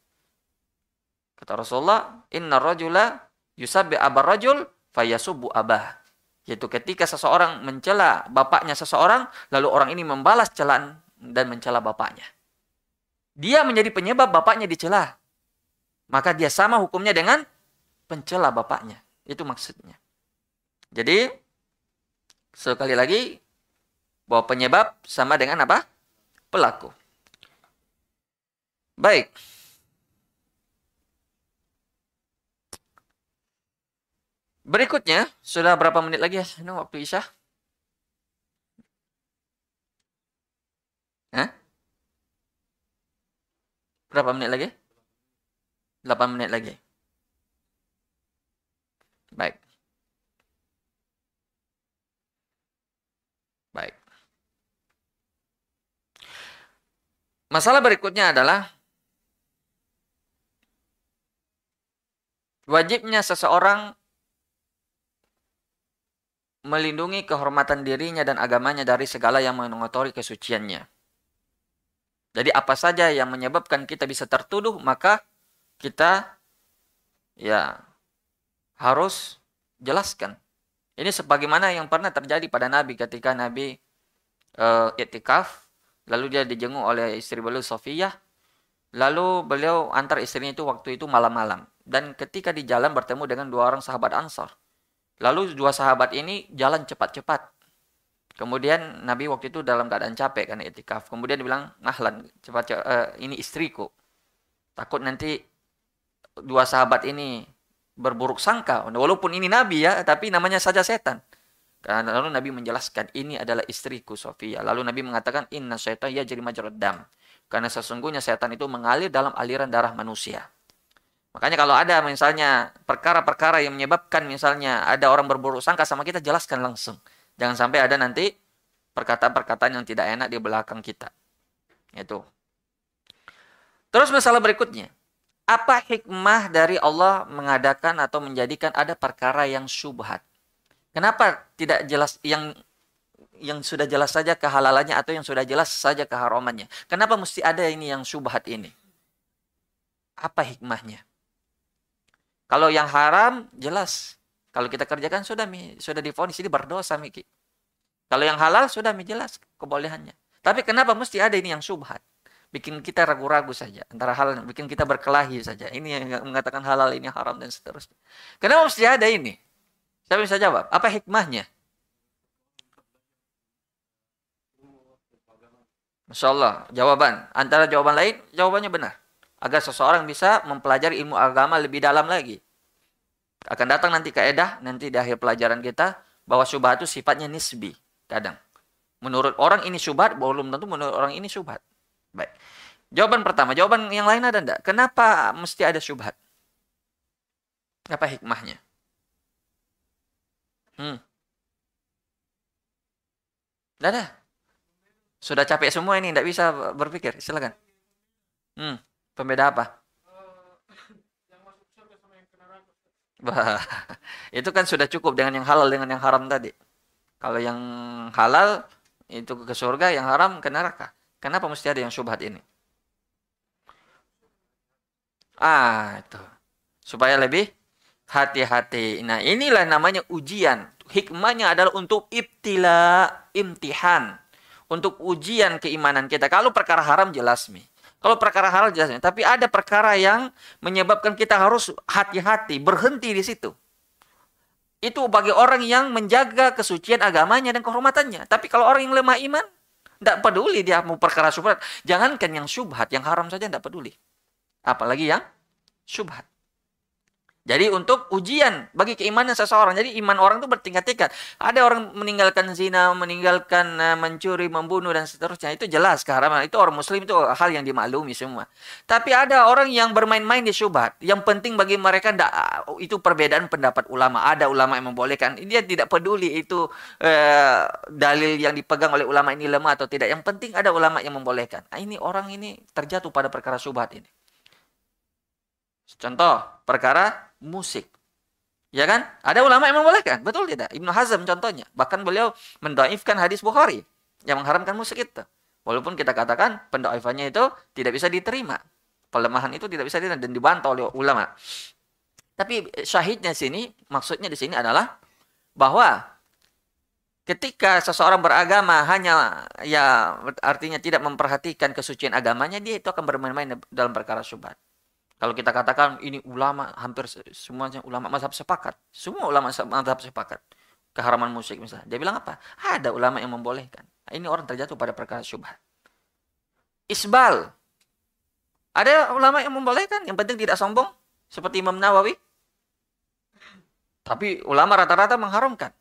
A: Kata Rasulullah, "Inna rajula yusabbi abar rajul fayasubbu abah." Yaitu ketika seseorang mencela bapaknya seseorang, lalu orang ini membalas celaan dan mencela bapaknya. Dia menjadi penyebab bapaknya dicela. Maka dia sama hukumnya dengan pencela bapaknya. Itu maksudnya. Jadi sekali lagi bahwa penyebab sama dengan apa? Pelaku. Baik. Berikutnya, sudah berapa menit lagi ya? Ini waktu Isya. Hah? Berapa menit lagi? 8 menit lagi. Baik. Masalah berikutnya adalah wajibnya seseorang melindungi kehormatan dirinya dan agamanya dari segala yang mengotori kesuciannya. Jadi apa saja yang menyebabkan kita bisa tertuduh, maka kita ya harus jelaskan. Ini sebagaimana yang pernah terjadi pada Nabi ketika Nabi uh, itikaf Lalu dia dijenguk oleh istri beliau Sofiyah. Lalu beliau antar istrinya itu waktu itu malam-malam. Dan ketika di jalan bertemu dengan dua orang sahabat Ansar. Lalu dua sahabat ini jalan cepat-cepat. Kemudian Nabi waktu itu dalam keadaan capek karena itikaf. Kemudian dia bilang, "Ahlan, cepat, cepat uh, ini istriku. Takut nanti dua sahabat ini berburuk sangka. Walaupun ini Nabi ya, tapi namanya saja setan. Karena lalu Nabi menjelaskan ini adalah istriku Sofia. Lalu Nabi mengatakan inna syaitan ya jadi dam. Karena sesungguhnya setan itu mengalir dalam aliran darah manusia. Makanya kalau ada misalnya perkara-perkara yang menyebabkan misalnya ada orang berburuk sangka sama kita jelaskan langsung. Jangan sampai ada nanti perkataan-perkataan yang tidak enak di belakang kita. Itu. Terus masalah berikutnya. Apa hikmah dari Allah mengadakan atau menjadikan ada perkara yang syubhat? Kenapa tidak jelas yang yang sudah jelas saja kehalalannya atau yang sudah jelas saja keharamannya? Kenapa mesti ada ini yang syubhat ini? Apa hikmahnya? Kalau yang haram jelas. Kalau kita kerjakan sudah mi, sudah difonis ini berdosa Miki. Kalau yang halal sudah mi jelas kebolehannya. Tapi kenapa mesti ada ini yang syubhat? Bikin kita ragu-ragu saja antara hal bikin kita berkelahi saja. Ini yang mengatakan halal ini haram dan seterusnya. Kenapa mesti ada ini? Siapa bisa jawab? Apa hikmahnya? Masya Allah, jawaban. Antara jawaban lain, jawabannya benar. Agar seseorang bisa mempelajari ilmu agama lebih dalam lagi. Akan datang nanti kaedah, nanti di akhir pelajaran kita, bahwa syubhat itu sifatnya nisbi. Kadang. Menurut orang ini syubhat, belum tentu menurut orang ini syubhat. Baik. Jawaban pertama, jawaban yang lain ada enggak? Kenapa mesti ada syubhat? Apa hikmahnya? Hmm. Ada. Sudah capek semua ini, tidak bisa berpikir. Silakan. Hmm. Pembeda apa? Bah, *laughs* itu kan sudah cukup dengan yang halal dengan yang haram tadi. Kalau yang halal itu ke surga, yang haram ke neraka. Kenapa mesti ada yang syubhat ini? Ah, itu. Supaya lebih hati-hati. Nah, inilah namanya ujian. Hikmahnya adalah untuk ibtila, imtihan untuk ujian keimanan kita. Kalau perkara haram jelas mi. Kalau perkara halal jelas, tapi ada perkara yang menyebabkan kita harus hati-hati, berhenti di situ. Itu bagi orang yang menjaga kesucian agamanya dan kehormatannya. Tapi kalau orang yang lemah iman, tidak peduli dia mau perkara syubhat. Jangankan yang syubhat, yang haram saja tidak peduli. Apalagi yang syubhat. Jadi untuk ujian bagi keimanan seseorang. Jadi iman orang itu bertingkat-tingkat. Ada orang meninggalkan zina, meninggalkan uh, mencuri, membunuh dan seterusnya. Itu jelas keharaman. Itu orang muslim itu hal yang dimaklumi semua. Tapi ada orang yang bermain-main di syubhat. Yang penting bagi mereka enggak, itu perbedaan pendapat ulama. Ada ulama yang membolehkan. Dia tidak peduli itu uh, dalil yang dipegang oleh ulama ini lemah atau tidak. Yang penting ada ulama yang membolehkan. Nah, ini orang ini terjatuh pada perkara syubhat ini. Contoh, perkara musik. Ya kan? Ada ulama yang membolehkan, betul tidak? Ibnu Hazm contohnya. Bahkan beliau mendaifkan hadis Bukhari yang mengharamkan musik itu. Walaupun kita katakan pendaifannya itu tidak bisa diterima. Pelemahan itu tidak bisa diterima dan dibantah oleh ulama. Tapi syahidnya sini, maksudnya di sini adalah bahwa ketika seseorang beragama hanya ya artinya tidak memperhatikan kesucian agamanya, dia itu akan bermain-main dalam perkara syubhat. Kalau kita katakan ini ulama hampir semuanya ulama mazhab sepakat. Semua ulama mazhab sepakat. Keharaman musik misalnya. Dia bilang apa? Ada ulama yang membolehkan. Ini orang terjatuh pada perkara syubhat. Isbal. Ada ulama yang membolehkan. Yang penting tidak sombong. Seperti Imam Nawawi. Tapi ulama rata-rata mengharamkan.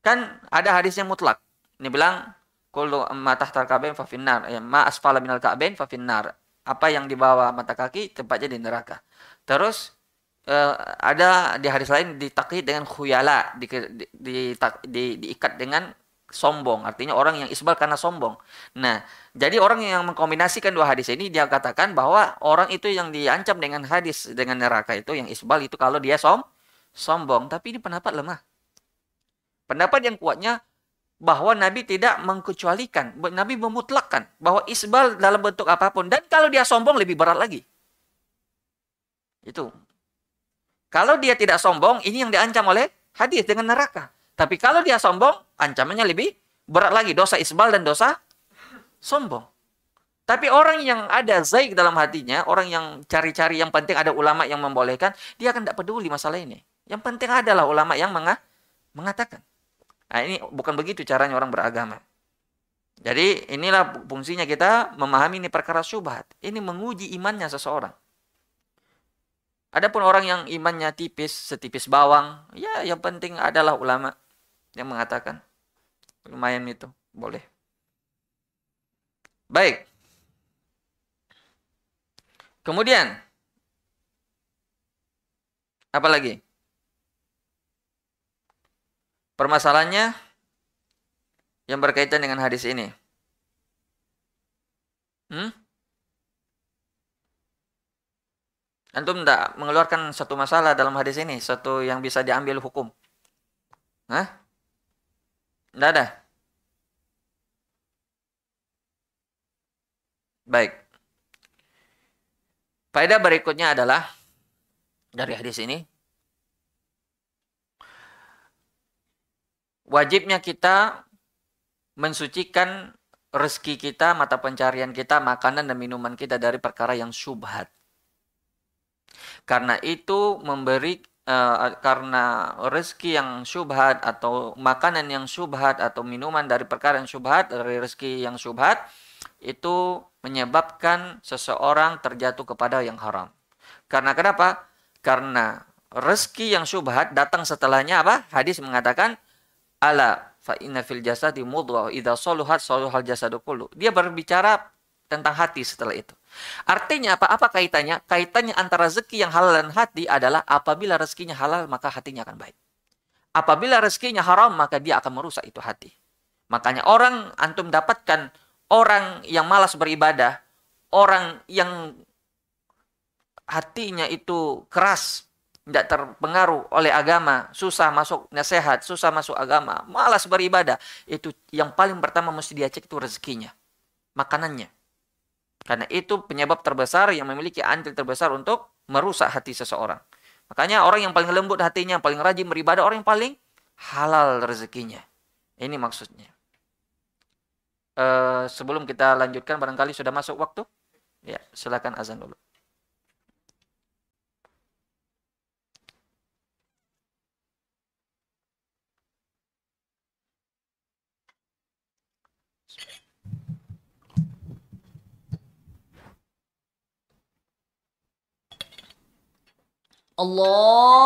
A: Kan ada hadis yang mutlak. Ini bilang kullu ma tahtal ka'bain fa finnar. Ya, ma asfala minal ka'bain fa finnar apa yang dibawa mata kaki tempatnya di neraka. Terus uh, ada di hadis lain ditaklid dengan khuyala, di, di, di, di, diikat dengan sombong. Artinya orang yang isbal karena sombong. Nah, jadi orang yang mengkombinasikan dua hadis ini dia katakan bahwa orang itu yang diancam dengan hadis dengan neraka itu yang isbal itu kalau dia som sombong. Tapi ini pendapat lemah. Pendapat yang kuatnya bahwa Nabi tidak mengkecualikan, Nabi memutlakkan bahwa isbal dalam bentuk apa pun dan kalau dia sombong lebih berat lagi. Itu. Kalau dia tidak sombong, ini yang diancam oleh hadis dengan neraka. Tapi kalau dia sombong, ancamannya lebih berat lagi, dosa isbal dan dosa sombong. Tapi orang yang ada zaik dalam hatinya, orang yang cari-cari yang penting ada ulama yang membolehkan, dia akan tidak peduli masalah ini. Yang penting adalah ulama yang mengatakan. Nah, ini bukan begitu caranya orang beragama. Jadi inilah fungsinya kita memahami ini perkara syubhat. Ini menguji imannya seseorang. Adapun orang yang imannya tipis, setipis bawang, ya yang penting adalah ulama yang mengatakan lumayan itu, boleh. Baik. Kemudian apa lagi? Permasalahannya yang berkaitan dengan hadis ini. Hmm? Antum tidak mengeluarkan satu masalah dalam hadis ini, satu yang bisa diambil hukum. Hah? Tidak ada. Baik. Faedah berikutnya adalah dari hadis ini wajibnya kita mensucikan rezeki kita, mata pencarian kita, makanan dan minuman kita dari perkara yang syubhat. Karena itu memberi uh, karena rezeki yang syubhat atau makanan yang syubhat atau minuman dari perkara yang syubhat dari rezeki yang syubhat
E: itu menyebabkan seseorang terjatuh kepada yang haram. Karena kenapa? Karena rezeki yang syubhat datang setelahnya apa? Hadis mengatakan ala fa inna fil jasadi mudghah idza saluhat saluhal jasadu kullu. Dia berbicara tentang hati setelah itu. Artinya apa? Apa kaitannya? Kaitannya antara rezeki yang halal dan hati adalah apabila rezekinya halal maka hatinya akan baik. Apabila rezekinya haram maka dia akan merusak itu hati. Makanya orang antum dapatkan orang yang malas beribadah, orang yang hatinya itu keras, tidak terpengaruh oleh agama, susah masuk nasihat, susah masuk agama, malas beribadah, itu yang paling pertama mesti dia cek itu rezekinya, makanannya. Karena itu penyebab terbesar yang memiliki andil terbesar untuk merusak hati seseorang. Makanya orang yang paling lembut hatinya, yang paling rajin beribadah, orang yang paling halal rezekinya. Ini maksudnya. Uh, sebelum kita lanjutkan, barangkali sudah masuk waktu. Ya, silakan azan dulu. Allah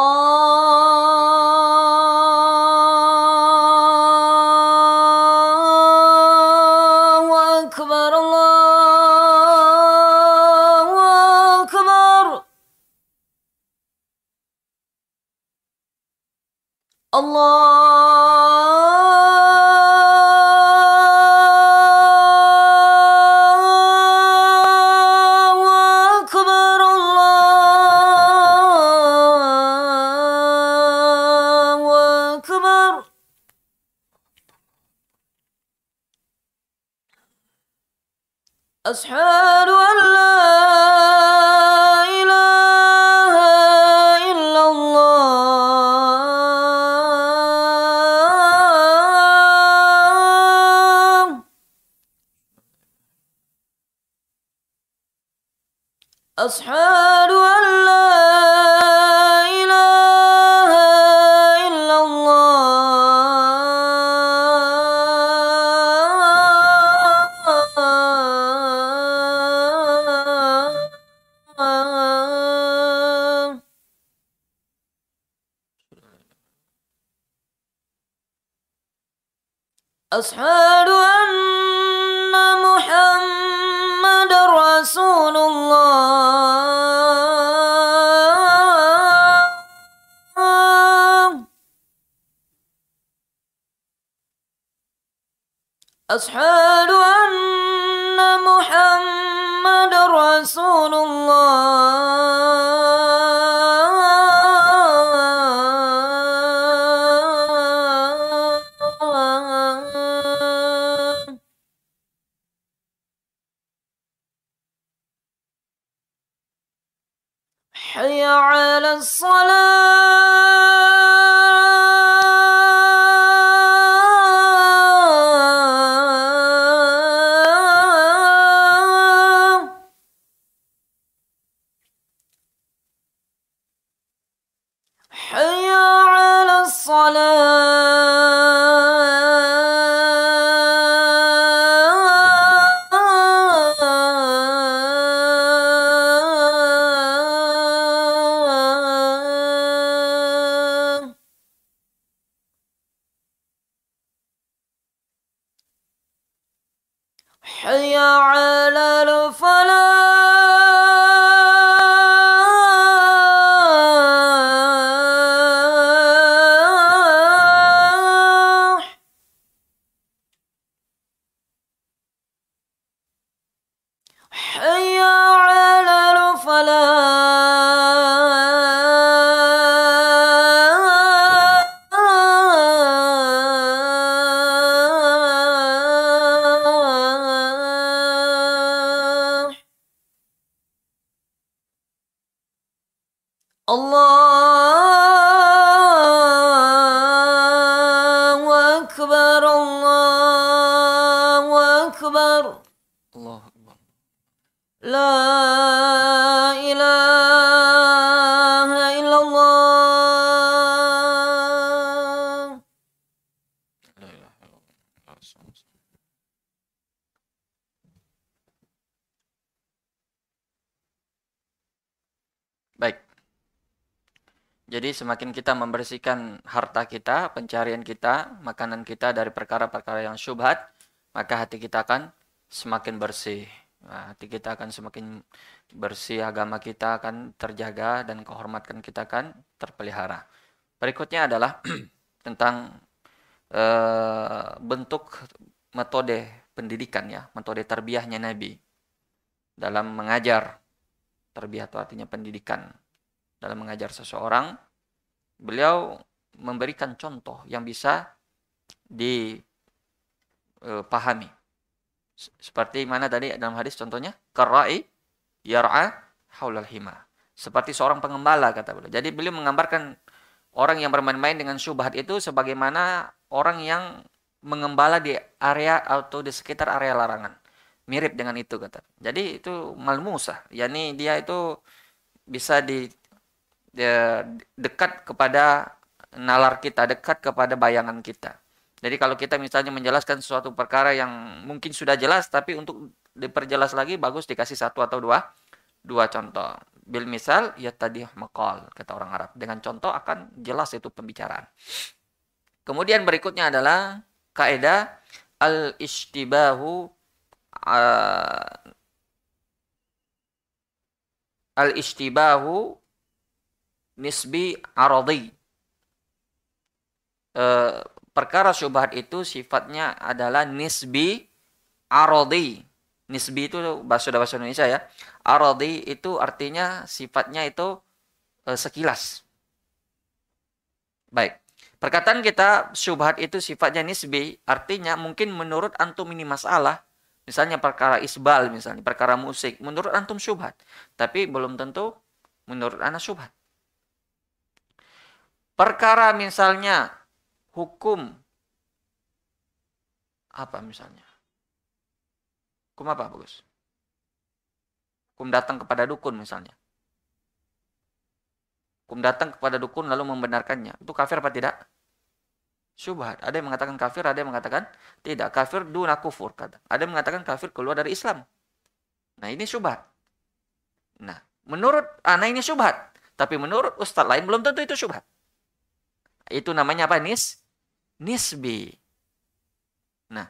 A: semakin kita membersihkan harta kita, pencarian kita, makanan kita dari perkara-perkara yang syubhat, maka hati kita akan semakin bersih. Nah, hati kita akan semakin bersih, agama kita akan terjaga dan kehormatan kita akan terpelihara. Berikutnya adalah *clears throat* tentang uh, bentuk metode pendidikan ya, metode terbiahnya Nabi dalam mengajar. Terbiah itu artinya pendidikan dalam mengajar seseorang, beliau memberikan contoh yang bisa dipahami. Seperti mana tadi dalam hadis contohnya? Karai yar'a haulal hima. Seperti seorang pengembala kata beliau. Jadi beliau menggambarkan orang yang bermain-main dengan syubhat itu sebagaimana orang yang mengembala di area atau di sekitar area larangan. Mirip dengan itu kata. Jadi itu malmusah. Yani dia itu bisa di dekat kepada nalar kita, dekat kepada bayangan kita. Jadi kalau kita misalnya menjelaskan sesuatu perkara yang mungkin sudah jelas, tapi untuk diperjelas lagi bagus dikasih satu atau dua dua contoh. Bil misal ya tadi makal kata orang Arab. Dengan contoh akan jelas itu pembicaraan. Kemudian berikutnya adalah kaidah al istibahu uh, al istibahu nisbi aradi. E, perkara syubhat itu sifatnya adalah nisbi aradi. Nisbi itu bahasa bahasa Indonesia ya. Aradi itu artinya sifatnya itu e, sekilas. Baik. Perkataan kita syubhat itu sifatnya nisbi, artinya mungkin menurut antum ini masalah, misalnya perkara isbal misalnya, perkara musik, menurut antum syubhat, tapi belum tentu menurut anak syubhat. Perkara misalnya hukum apa misalnya? Hukum apa bagus? Hukum datang kepada dukun misalnya. Hukum datang kepada dukun lalu membenarkannya. Itu kafir apa tidak? Syubhat. Ada yang mengatakan kafir, ada yang mengatakan tidak. Kafir duna kufur. Kata. Ada yang mengatakan kafir keluar dari Islam. Nah ini syubhat. Nah menurut anak ini syubhat. Tapi menurut ustadz lain belum tentu itu syubhat. Itu namanya apa? Nis nisbi. Nah,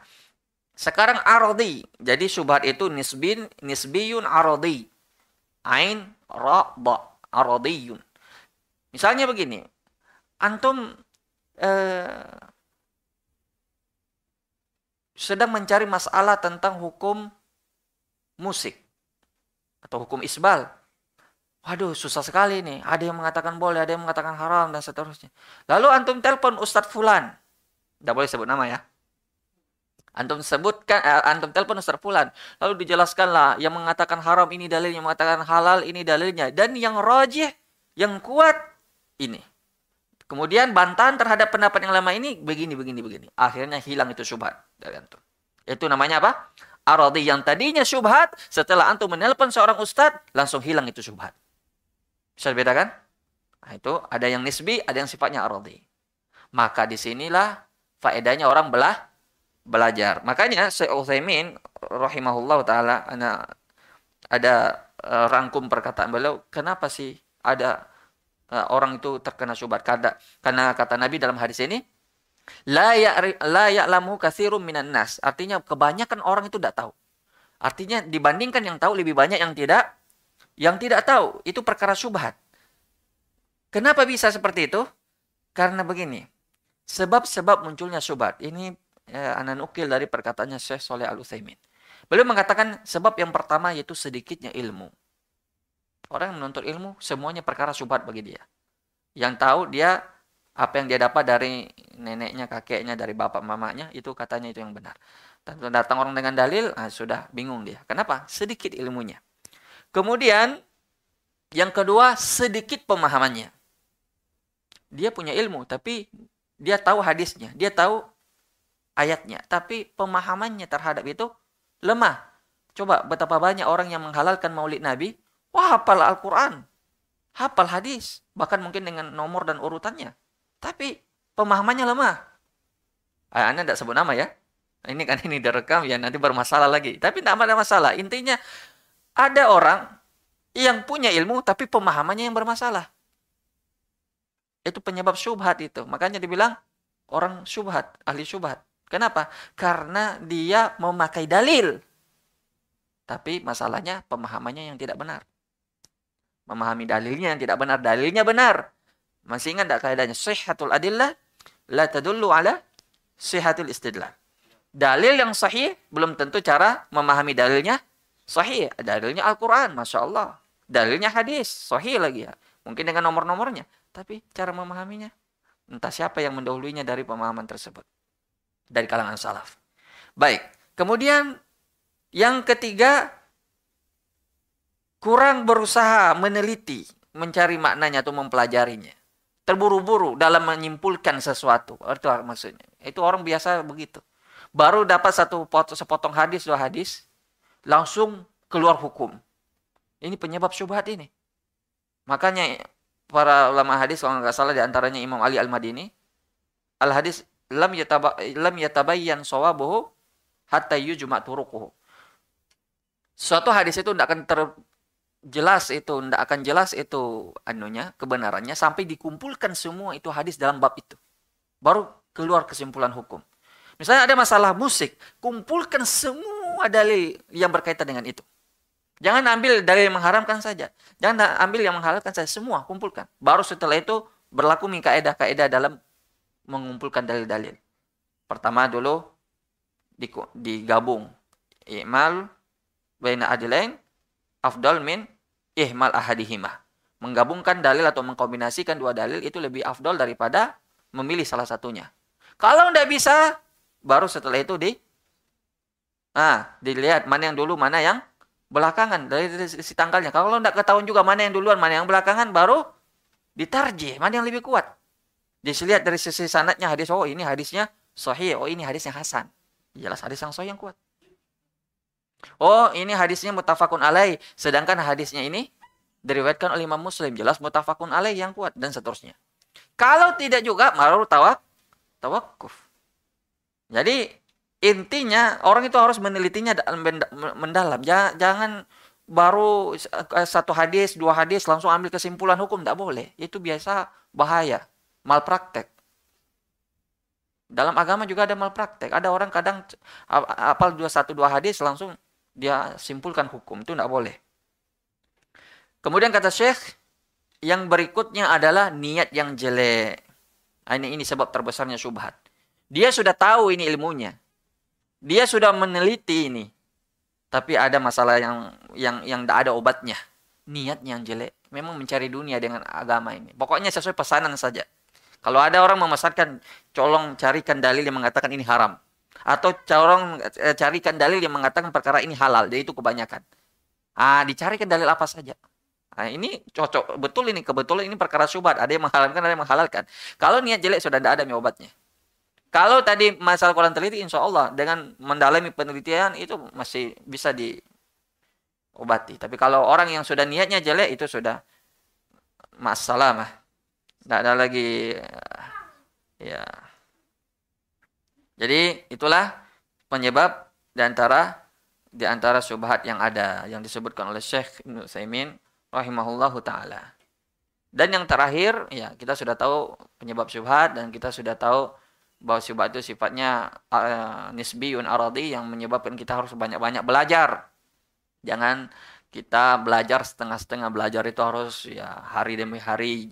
A: sekarang arodi. Jadi subhat itu nisbin nisbiyun arodi. Ain ra ba. Misalnya begini. Antum eh, sedang mencari masalah tentang hukum musik atau hukum isbal. Waduh, susah sekali nih. Ada yang mengatakan boleh, ada yang mengatakan haram, dan seterusnya. Lalu antum telepon Ustadz Fulan. Tidak boleh sebut nama ya. Antum sebutkan, eh, antum telepon Ustadz Fulan. Lalu dijelaskanlah, yang mengatakan haram ini dalilnya, yang mengatakan halal ini dalilnya. Dan yang rojih, yang kuat, ini. Kemudian bantahan terhadap pendapat yang lama ini, begini, begini, begini. Akhirnya hilang itu syubhat dari antum. Itu namanya apa? Aradi yang tadinya syubhat, setelah antum menelpon seorang ustadz, langsung hilang itu syubhat. Bisa dibedakan? Nah, itu ada yang nisbi, ada yang sifatnya aradi. Maka di sinilah faedahnya orang belah belajar. Makanya Syekh Utsaimin rahimahullah taala ada uh, rangkum perkataan beliau, kenapa sih ada uh, orang itu terkena syubhat? Karena, karena kata Nabi dalam hadis ini, la ya la ya'lamu katsirun minan nas. Artinya kebanyakan orang itu tidak tahu. Artinya dibandingkan yang tahu lebih banyak yang tidak yang tidak tahu itu perkara syubhat. Kenapa bisa seperti itu? Karena begini. Sebab-sebab munculnya syubhat. Ini eh, anak nukil dari perkataannya Syekh Soleh Al-Utsaimin. Beliau mengatakan sebab yang pertama yaitu sedikitnya ilmu. Orang yang menuntut ilmu semuanya perkara syubhat bagi dia. Yang tahu dia apa yang dia dapat dari neneknya, kakeknya, dari bapak mamanya itu katanya itu yang benar. Dan datang orang dengan dalil, nah, sudah bingung dia. Kenapa? Sedikit ilmunya. Kemudian yang kedua sedikit pemahamannya. Dia punya ilmu tapi dia tahu hadisnya, dia tahu ayatnya, tapi pemahamannya terhadap itu lemah. Coba betapa banyak orang yang menghalalkan maulid Nabi, wah hafal Al-Qur'an, hafal hadis, bahkan mungkin dengan nomor dan urutannya. Tapi pemahamannya lemah. Ah, anda tidak sebut nama ya. Ini kan *laughs* ini direkam ya nanti bermasalah lagi. Tapi tidak ada masalah. Intinya ada orang yang punya ilmu tapi pemahamannya yang bermasalah. Itu penyebab syubhat itu. Makanya dibilang orang syubhat, ahli syubhat. Kenapa? Karena dia memakai dalil. Tapi masalahnya pemahamannya yang tidak benar. Memahami dalilnya yang tidak benar. Dalilnya benar. Masih ingat tak kaidahnya? Sihhatul adillah la tadullu ala sihhatul istidlal. Dalil yang sahih belum tentu cara memahami dalilnya sahih. Dalilnya Al-Quran, Masya Allah. Dalilnya hadis, sahih lagi ya. Mungkin dengan nomor-nomornya. Tapi cara memahaminya, entah siapa yang mendahulunya dari pemahaman tersebut. Dari kalangan salaf. Baik, kemudian yang ketiga, kurang berusaha meneliti, mencari maknanya atau mempelajarinya. Terburu-buru dalam menyimpulkan sesuatu. Itu maksudnya. Itu orang biasa begitu. Baru dapat satu pot, sepotong hadis, dua hadis, langsung keluar hukum. Ini penyebab syubhat ini. Makanya para ulama hadis kalau nggak salah di antaranya Imam Ali Al-Madini, al-hadis lam yataba, lam yatabayyan sawabuhu hatta yujma turuquhu. Suatu hadis itu tidak akan terjelas itu, tidak akan jelas itu anunya, kebenarannya sampai dikumpulkan semua itu hadis dalam bab itu. Baru keluar kesimpulan hukum. Misalnya ada masalah musik, kumpulkan semua dalil yang berkaitan dengan itu. Jangan ambil dalil yang mengharamkan saja. Jangan ambil yang menghalalkan saja. Semua kumpulkan. Baru setelah itu berlaku kaedah-kaedah dalam mengumpulkan dalil-dalil. Pertama dulu digabung. Imal baina adilain afdal min ihmal ahadihima. Menggabungkan dalil atau mengkombinasikan dua dalil itu lebih afdol daripada memilih salah satunya. Kalau tidak bisa, baru setelah itu di ah dilihat mana yang dulu mana yang belakangan dari sisi tanggalnya kalau tidak ketahuan juga mana yang duluan mana yang belakangan baru ditarjih mana yang lebih kuat. Dilihat dari sisi sanatnya hadis oh ini hadisnya sahih oh ini hadisnya hasan. Jelas hadis yang sahih yang kuat. Oh ini hadisnya mutafakun alaih sedangkan hadisnya ini diriwayatkan oleh Imam Muslim. Jelas mutafakun alaih yang kuat dan seterusnya. Kalau tidak juga baru tawak tawakuf jadi intinya orang itu harus menelitinya mendalam. Jangan baru eh, satu hadis, dua hadis langsung ambil kesimpulan hukum. Tidak boleh. Itu biasa bahaya. Malpraktek. Dalam agama juga ada malpraktek. Ada orang kadang apal dua satu dua hadis langsung dia simpulkan hukum. Itu tidak boleh. Kemudian kata Syekh, yang berikutnya adalah niat yang jelek. Ah, ini ini sebab terbesarnya subhat. Dia sudah tahu ini ilmunya. Dia sudah meneliti ini. Tapi ada masalah yang yang yang tidak ada obatnya. Niatnya yang jelek. Memang mencari dunia dengan agama ini. Pokoknya sesuai pesanan saja. Kalau ada orang memasarkan, colong carikan dalil yang mengatakan ini haram. Atau colong eh, carikan dalil yang mengatakan perkara ini halal. Jadi itu kebanyakan. Ah, dicarikan dalil apa saja. Nah, ini cocok betul ini kebetulan ini perkara syubhat. Ada yang menghalalkan, ada yang menghalalkan. Kalau niat jelek sudah tidak ada obatnya. Kalau tadi masalah Quran teliti, insya Allah dengan mendalami penelitian itu masih bisa diobati. Tapi kalau orang yang sudah niatnya jelek itu sudah masalah mah. Tidak ada lagi ya. Jadi itulah penyebab di antara di antara syubhat yang ada yang disebutkan oleh Syekh Ibnu Saimin rahimahullahu taala. Dan yang terakhir ya kita sudah tahu penyebab syubhat dan kita sudah tahu bahwa syubhat itu sifatnya uh, nisbiyun aradi yang menyebabkan kita harus banyak-banyak belajar. Jangan kita belajar setengah-setengah belajar itu harus ya hari demi hari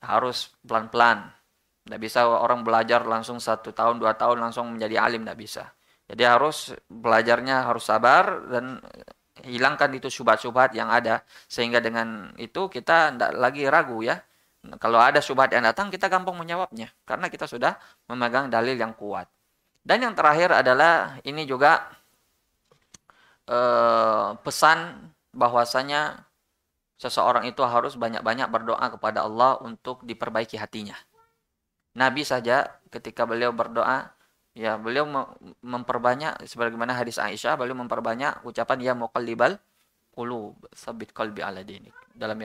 A: harus pelan-pelan. Tidak bisa orang belajar langsung satu tahun dua tahun langsung menjadi alim tidak bisa. Jadi harus belajarnya harus sabar dan hilangkan itu syubhat-syubhat yang ada sehingga dengan itu kita tidak lagi ragu ya kalau ada syubhat yang datang, kita gampang menjawabnya. Karena kita sudah memegang dalil yang kuat. Dan yang terakhir adalah ini juga eh, pesan bahwasanya seseorang itu harus banyak-banyak berdoa kepada Allah untuk diperbaiki hatinya. Nabi saja ketika beliau berdoa, ya beliau memperbanyak sebagaimana hadis Aisyah, beliau memperbanyak ucapan ya muqallibal qulub, sabit qalbi ala dinik. Dalam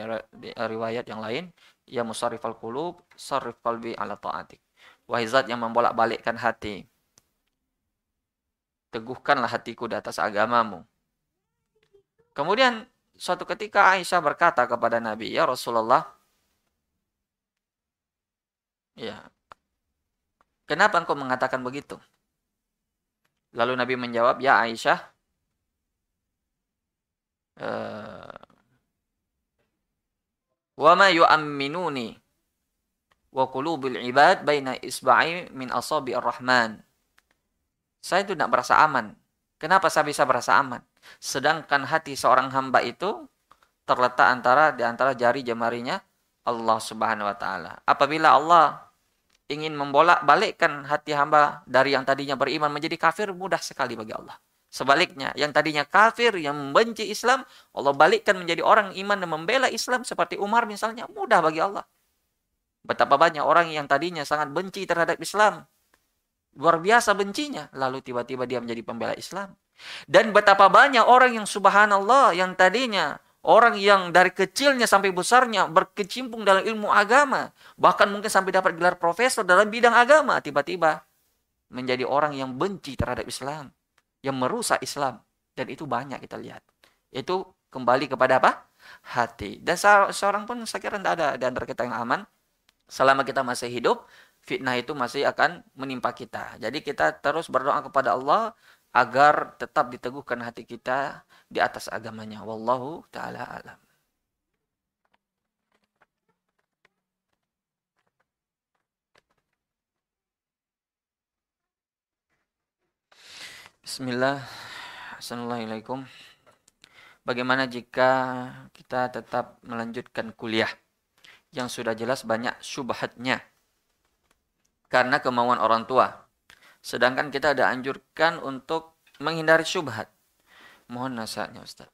A: riwayat yang lain, ya musarrifal qulub sarrif qalbi ala ta'atik wahai zat yang membolak-balikkan hati teguhkanlah hatiku di atas agamamu kemudian suatu ketika Aisyah berkata kepada Nabi ya Rasulullah Ya. Kenapa engkau mengatakan begitu? Lalu Nabi menjawab, "Ya Aisyah, eh, wa yu'amminuni wa qulubil ibad baina isba'i min asabi ar-rahman." Saya tidak merasa aman. Kenapa saya bisa merasa aman? Sedangkan hati seorang hamba itu terletak antara di antara jari jemarinya Allah Subhanahu wa taala. Apabila Allah ingin membolak-balikkan hati hamba dari yang tadinya beriman menjadi kafir mudah sekali bagi Allah. Sebaliknya, yang tadinya kafir, yang membenci Islam, Allah balikkan menjadi orang iman dan membela Islam seperti Umar misalnya, mudah bagi Allah. Betapa banyak orang yang tadinya sangat benci terhadap Islam, luar biasa bencinya, lalu tiba-tiba dia menjadi pembela Islam. Dan betapa banyak orang yang subhanallah, yang tadinya Orang yang dari kecilnya sampai besarnya berkecimpung dalam ilmu agama, bahkan mungkin sampai dapat gelar profesor dalam bidang agama, tiba-tiba menjadi orang yang benci terhadap Islam, yang merusak Islam. Dan itu banyak kita lihat. Itu kembali kepada apa? Hati. Dan seorang pun saya kira tidak ada di antara kita yang aman. Selama kita masih hidup, fitnah itu masih akan menimpa kita. Jadi kita terus berdoa kepada Allah agar tetap diteguhkan hati kita di atas agamanya. Wallahu taala alam. Bismillah. Assalamualaikum. Bagaimana jika kita tetap melanjutkan kuliah yang sudah jelas banyak syubhatnya karena kemauan orang tua Sedangkan kita ada anjurkan untuk menghindari syubhat. Mohon nasihatnya Ustaz.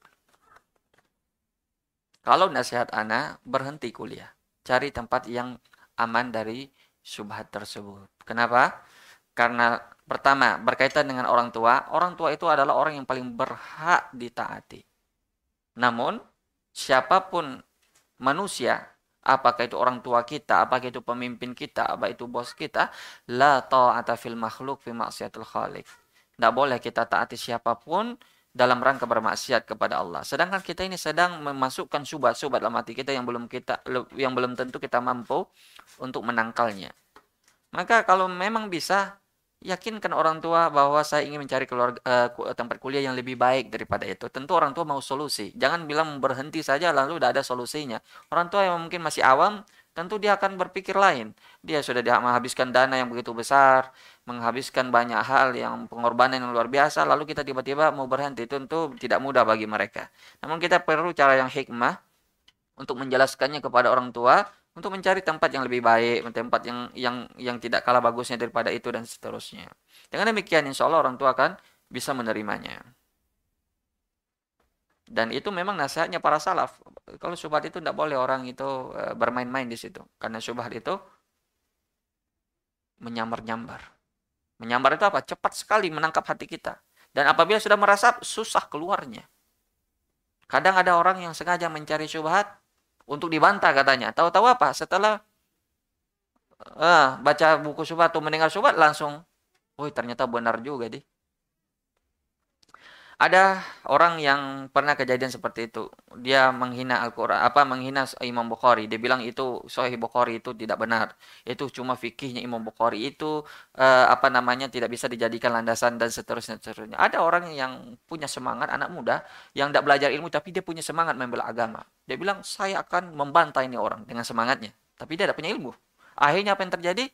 A: Kalau nasihat Ana, berhenti kuliah. Cari tempat yang aman dari syubhat tersebut. Kenapa? Karena pertama, berkaitan dengan orang tua. Orang tua itu adalah orang yang paling berhak ditaati. Namun, siapa pun manusia apakah itu orang tua kita, apakah itu pemimpin kita, apa itu bos kita, la ta'ata fil makhluk fi maksiatul khaliq. Tidak boleh kita taati siapa pun dalam rangka bermaksiat kepada Allah. Sedangkan kita ini sedang memasukkan subat-subat dalam hati kita yang belum kita yang belum tentu kita mampu untuk menangkalnya. Maka kalau memang bisa yakinkan orang tua bahwa saya ingin mencari keluarga, uh, tempat kuliah yang lebih baik daripada itu. Tentu orang tua mau solusi. Jangan bilang berhenti saja lalu udah ada solusinya. Orang tua yang mungkin masih awam, tentu dia akan berpikir lain. Dia sudah menghabiskan dana yang begitu besar, menghabiskan banyak hal yang pengorbanan yang luar biasa, lalu kita tiba-tiba mau berhenti. Tentu tidak mudah bagi mereka. Namun kita perlu cara yang hikmah untuk menjelaskannya kepada orang tua untuk mencari tempat yang lebih baik, tempat yang yang yang tidak kalah bagusnya daripada itu dan seterusnya. Dengan demikian insya Allah orang tua akan bisa menerimanya. Dan itu memang nasihatnya para salaf. Kalau syubhat itu tidak boleh orang itu e, bermain-main di situ. Karena syubhat itu menyambar-nyambar. Menyambar itu apa? Cepat sekali menangkap hati kita. Dan apabila sudah merasa susah keluarnya. Kadang ada orang yang sengaja mencari syubhat untuk dibantah katanya. Tahu-tahu apa? Setelah uh, baca buku subat atau mendengar subat langsung, woi ternyata benar juga deh. Ada orang yang pernah kejadian seperti itu. Dia menghina Al-Qur'an, apa menghina Imam Bukhari. Dia bilang itu Sahih Bukhari itu tidak benar. Itu cuma fikihnya Imam Bukhari itu uh, apa namanya tidak bisa dijadikan landasan dan seterusnya seterusnya. Ada orang yang punya semangat anak muda yang tidak belajar ilmu tapi dia punya semangat membela agama. Dia bilang saya akan membantah ini orang dengan semangatnya. Tapi dia tidak punya ilmu. Akhirnya apa yang terjadi?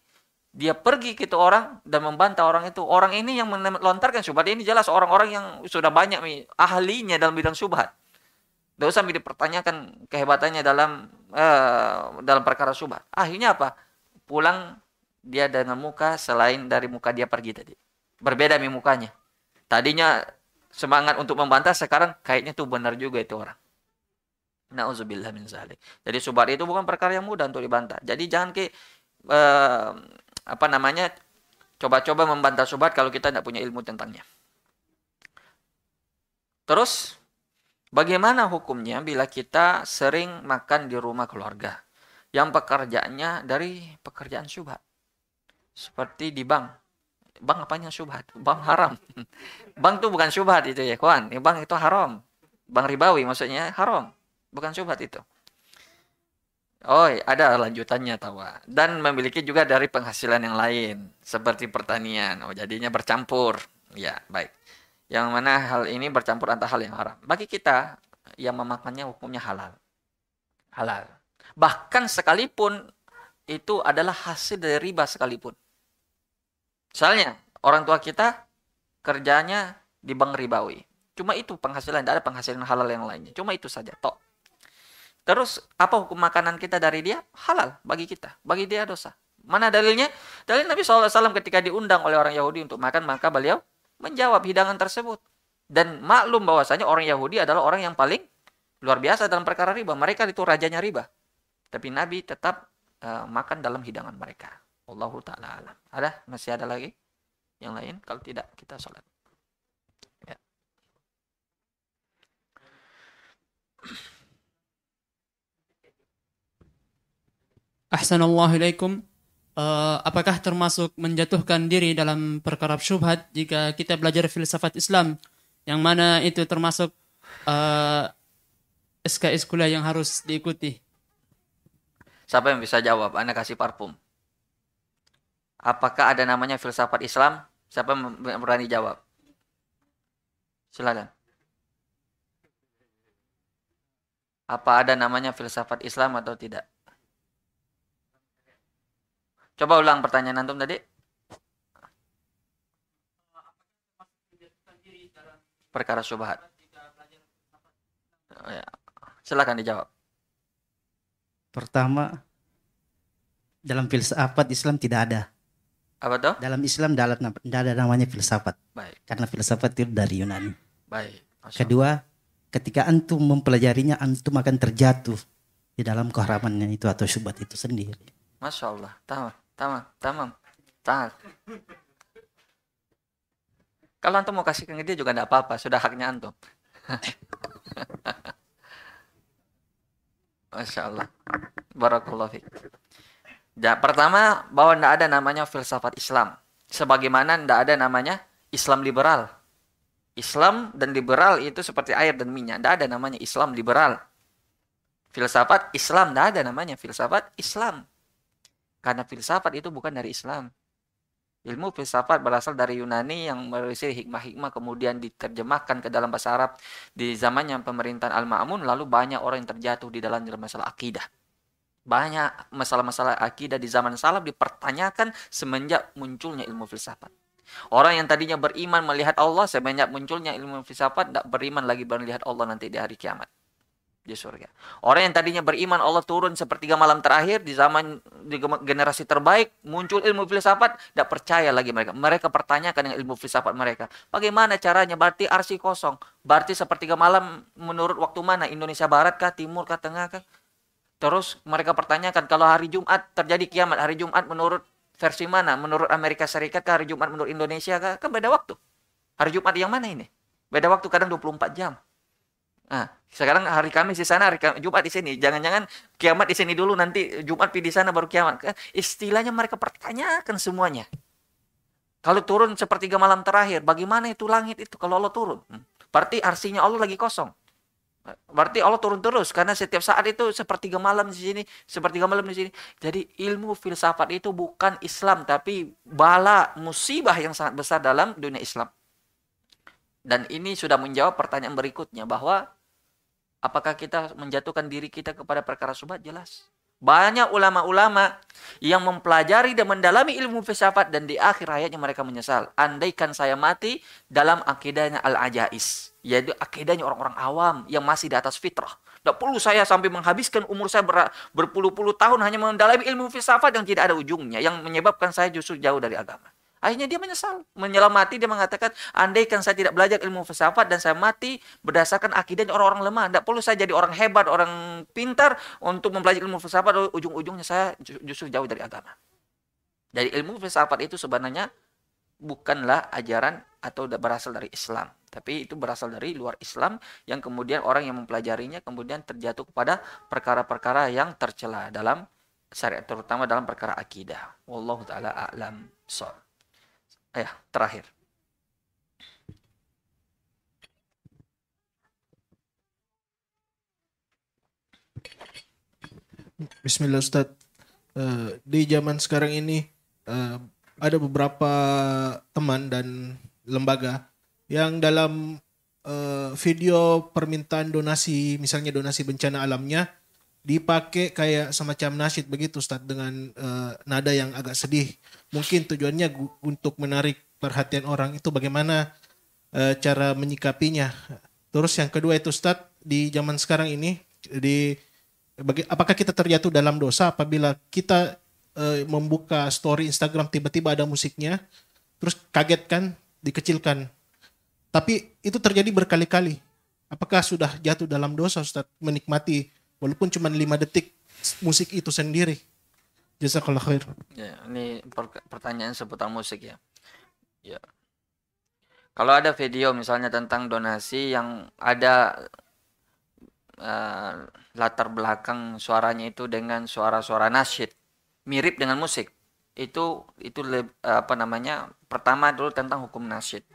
A: Dia pergi ke itu orang dan membantah orang itu. Orang ini yang melontarkan syubhat ini jelas orang-orang yang sudah banyak ahlinya dalam bidang syubhat. Tidak usah dipertanyakan kehebatannya dalam uh, dalam perkara syubhat. Akhirnya apa? Pulang dia dengan muka selain dari muka dia pergi tadi. Berbeda mi mukanya. Tadinya semangat untuk membantah, sekarang kayaknya tuh benar juga itu orang. Nauzubillah min zalik. Jadi syubhat itu bukan perkara yang mudah untuk dibantah. Jadi jangan ke uh, apa namanya coba-coba membantah sobat kalau kita tidak punya ilmu tentangnya. Terus bagaimana hukumnya bila kita sering makan di rumah keluarga yang pekerjaannya dari pekerjaan syubhat? Seperti di bank. Bank apanya syubhat? Bank haram. *laughs* bank itu bukan syubhat itu ya kawan. Bank itu haram. Bank ribawi maksudnya haram. Bukan syubhat itu. Oh, ada lanjutannya tawa. Dan memiliki juga dari penghasilan yang lain, seperti pertanian. Oh, jadinya bercampur. Ya, baik. Yang mana hal ini bercampur antara hal yang haram. Bagi kita yang memakannya hukumnya halal. Halal. Bahkan sekalipun itu adalah hasil dari riba sekalipun. Misalnya, orang tua kita kerjanya di bank ribawi. Cuma itu penghasilan, tidak ada penghasilan halal yang lainnya. Cuma itu saja, tok. Terus apa hukum makanan kita dari dia? Halal bagi kita, bagi dia dosa. Mana dalilnya? Dalil Nabi SAW ketika diundang oleh orang Yahudi untuk makan, maka beliau menjawab hidangan tersebut. Dan maklum bahwasanya orang Yahudi adalah orang yang paling luar biasa dalam perkara riba. Mereka itu rajanya riba. Tapi Nabi tetap uh, makan dalam hidangan mereka. Allahu ta'ala alam. Ada? Masih ada lagi? Yang lain? Kalau tidak, kita sholat. Ya.
C: Ahsanallahu Uh, apakah termasuk menjatuhkan diri dalam perkara syubhat jika kita belajar filsafat Islam yang mana itu termasuk uh, SKS kuliah yang harus diikuti?
A: Siapa yang bisa jawab? Anda kasih parfum. Apakah ada namanya filsafat Islam? Siapa yang berani jawab? Silakan. Apa ada namanya filsafat Islam atau tidak? Coba ulang pertanyaan antum tadi. Perkara syubhat. Oh, ya. Silakan dijawab.
D: Pertama, dalam filsafat Islam tidak ada.
A: Apa tuh?
D: Dalam Islam tidak ada namanya filsafat.
A: Baik.
D: Karena filsafat itu dari Yunani.
A: Baik. Masya
D: Kedua, ketika antum mempelajarinya, antum akan terjatuh di dalam keharamannya itu atau syubhat itu sendiri.
A: Masya Allah. Tamam, tamam, tamam. Tahan. Kalau antum mau kasih ke dia juga tidak apa-apa, sudah haknya antum. *laughs* Masya Allah. Barakallahu fiik. Ya, pertama bahwa tidak ada namanya filsafat Islam. Sebagaimana tidak ada namanya Islam liberal. Islam dan liberal itu seperti air dan minyak. Tidak ada namanya Islam liberal. Filsafat Islam tidak ada namanya filsafat Islam. Karena filsafat itu bukan dari Islam. Ilmu filsafat berasal dari Yunani yang berisi hikmah-hikmah kemudian diterjemahkan ke dalam bahasa Arab di zamannya pemerintahan Al-Ma'mun lalu banyak orang yang terjatuh di dalam masalah akidah. Banyak masalah-masalah akidah di zaman salaf dipertanyakan semenjak munculnya ilmu filsafat. Orang yang tadinya beriman melihat Allah semenjak munculnya ilmu filsafat tidak beriman lagi melihat Allah nanti di hari kiamat di surga. Orang yang tadinya beriman Allah turun sepertiga malam terakhir di zaman di generasi terbaik muncul ilmu filsafat tidak percaya lagi mereka. Mereka pertanyakan dengan ilmu filsafat mereka. Bagaimana caranya? Berarti arsi kosong. Berarti sepertiga malam menurut waktu mana? Indonesia Barat kah, Timur kah, Tengah kah? Terus mereka pertanyakan kalau hari Jumat terjadi kiamat, hari Jumat menurut versi mana? Menurut Amerika Serikat kah, hari Jumat menurut Indonesia kah? Kan beda waktu. Hari Jumat yang mana ini? Beda waktu kadang 24 jam. Nah, sekarang hari Kamis di sana, hari Jumat di sini. Jangan-jangan kiamat di sini dulu, nanti Jumat di sana baru kiamat. Istilahnya mereka pertanyakan semuanya. Kalau turun sepertiga malam terakhir, bagaimana itu langit itu kalau Allah turun? Hmm. Berarti arsinya Allah lagi kosong. Berarti Allah turun terus karena setiap saat itu sepertiga malam di sini, sepertiga malam di sini. Jadi ilmu filsafat itu bukan Islam tapi bala musibah yang sangat besar dalam dunia Islam. Dan ini sudah menjawab pertanyaan berikutnya bahwa Apakah kita menjatuhkan diri kita kepada perkara subhat? Jelas. Banyak ulama-ulama yang mempelajari dan mendalami ilmu filsafat dan di akhir hayatnya mereka menyesal. Andaikan saya mati dalam akidahnya al-ajais. Yaitu akidahnya orang-orang awam yang masih di atas fitrah. Tidak perlu saya sampai menghabiskan umur saya ber, berpuluh-puluh tahun hanya mendalami ilmu filsafat yang tidak ada ujungnya. Yang menyebabkan saya justru jauh dari agama. Akhirnya dia menyesal, menyelamati dia mengatakan, andaikan saya tidak belajar ilmu filsafat dan saya mati berdasarkan akidahnya orang-orang lemah, tidak perlu saya jadi orang hebat, orang pintar untuk mempelajari ilmu filsafat, ujung-ujungnya saya justru jauh dari agama. Dari ilmu filsafat itu sebenarnya bukanlah ajaran atau berasal dari Islam, tapi itu berasal dari luar Islam yang kemudian orang yang mempelajarinya kemudian terjatuh kepada perkara-perkara yang tercela dalam syariat terutama dalam perkara akidah. Wallahu taala a'lam. So ya terakhir.
F: Bismillah Ustaz. Eh, di zaman sekarang ini eh, ada beberapa teman dan lembaga yang dalam eh, video permintaan donasi, misalnya donasi bencana alamnya, dipakai kayak semacam nasyid begitu Ustaz dengan eh, nada yang agak sedih. Mungkin tujuannya untuk menarik perhatian orang itu bagaimana eh, cara menyikapinya. Terus yang kedua itu Ustaz di zaman sekarang ini di baga- apakah kita terjatuh dalam dosa apabila kita eh, membuka story Instagram tiba-tiba ada musiknya terus kaget kan dikecilkan. Tapi itu terjadi berkali-kali. Apakah sudah jatuh dalam dosa Ustaz menikmati walaupun cuma lima detik musik itu sendiri? Jazakallah khair.
A: Ya, ini per- pertanyaan seputar musik ya. Ya. Kalau ada video misalnya tentang donasi yang ada eh, latar belakang suaranya itu dengan suara-suara nasyid, mirip dengan musik. Itu itu apa namanya? Pertama dulu tentang hukum nasyid.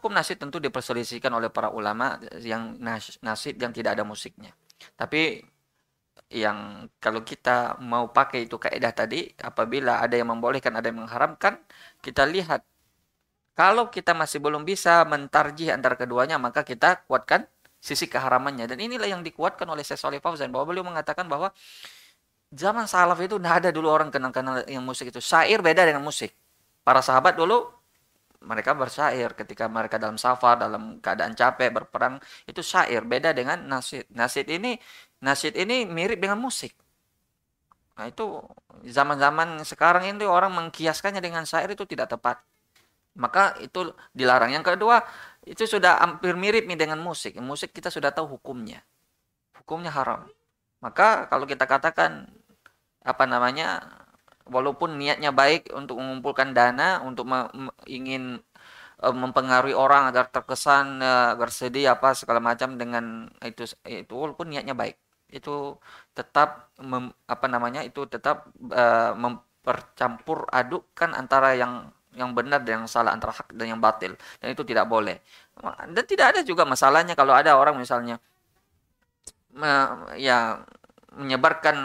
A: Hukum nasyid tentu diperselisihkan oleh para ulama yang nas- nasyid yang tidak ada musiknya. Tapi yang kalau kita mau pakai itu kaidah tadi apabila ada yang membolehkan ada yang mengharamkan kita lihat. Kalau kita masih belum bisa mentarjih antara keduanya maka kita kuatkan sisi keharamannya. Dan inilah yang dikuatkan oleh Syekh Shalih Fauzan bahwa beliau mengatakan bahwa zaman salaf itu tidak ada dulu orang kenal-kenal yang musik itu. Syair beda dengan musik para sahabat dulu mereka bersyair ketika mereka dalam safar dalam keadaan capek berperang itu syair. Beda dengan nasid. Nasid ini nasid ini mirip dengan musik. Nah itu zaman-zaman sekarang ini orang mengkiaskannya dengan syair itu tidak tepat. Maka itu dilarang. Yang kedua itu sudah hampir mirip nih dengan musik. Musik kita sudah tahu hukumnya. Hukumnya haram. Maka kalau kita katakan apa namanya walaupun niatnya baik untuk mengumpulkan dana untuk me- ingin eh, mempengaruhi orang agar terkesan eh, agar sedih apa segala macam dengan itu itu walaupun niatnya baik itu tetap mem- apa namanya itu tetap eh, mempercampur adukkan antara yang yang benar dan yang salah antara hak dan yang batil dan itu tidak boleh dan tidak ada juga masalahnya kalau ada orang misalnya me- ya menyebarkan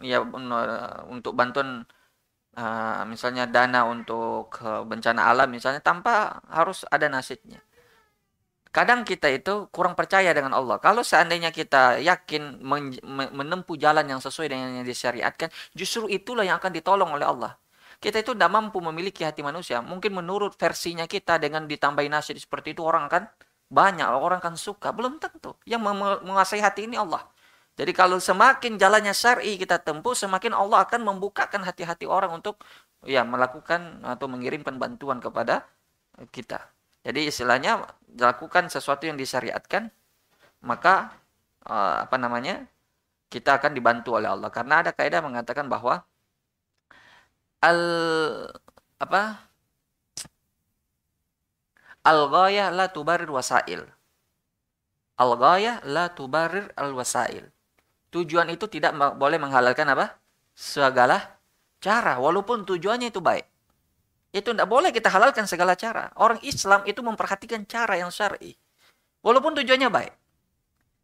A: ya un- untuk bantuan uh, misalnya dana untuk uh, bencana alam misalnya tanpa harus ada nasibnya. Kadang kita itu kurang percaya dengan Allah. Kalau seandainya kita yakin men- me- menempuh jalan yang sesuai dengan yang disyariatkan, justru itulah yang akan ditolong oleh Allah. Kita itu tidak mampu memiliki hati manusia. Mungkin menurut versinya kita dengan ditambahi nasihat seperti itu orang akan banyak, orang akan suka. Belum tentu. Yang menguasai hati ini Allah. Jadi kalau semakin jalannya syar'i kita tempuh, semakin Allah akan membukakan hati-hati orang untuk ya melakukan atau mengirimkan bantuan kepada kita. Jadi istilahnya lakukan sesuatu yang disyariatkan, maka eh, apa namanya? kita akan dibantu oleh Allah karena ada kaidah mengatakan bahwa al apa? Al ghayah la tubarir wasail. Al ghayah la tubarir al wasail. Tujuan itu tidak boleh menghalalkan apa? Segala cara walaupun tujuannya itu baik. Itu tidak boleh kita halalkan segala cara. Orang Islam itu memperhatikan cara yang syar'i. Walaupun tujuannya baik.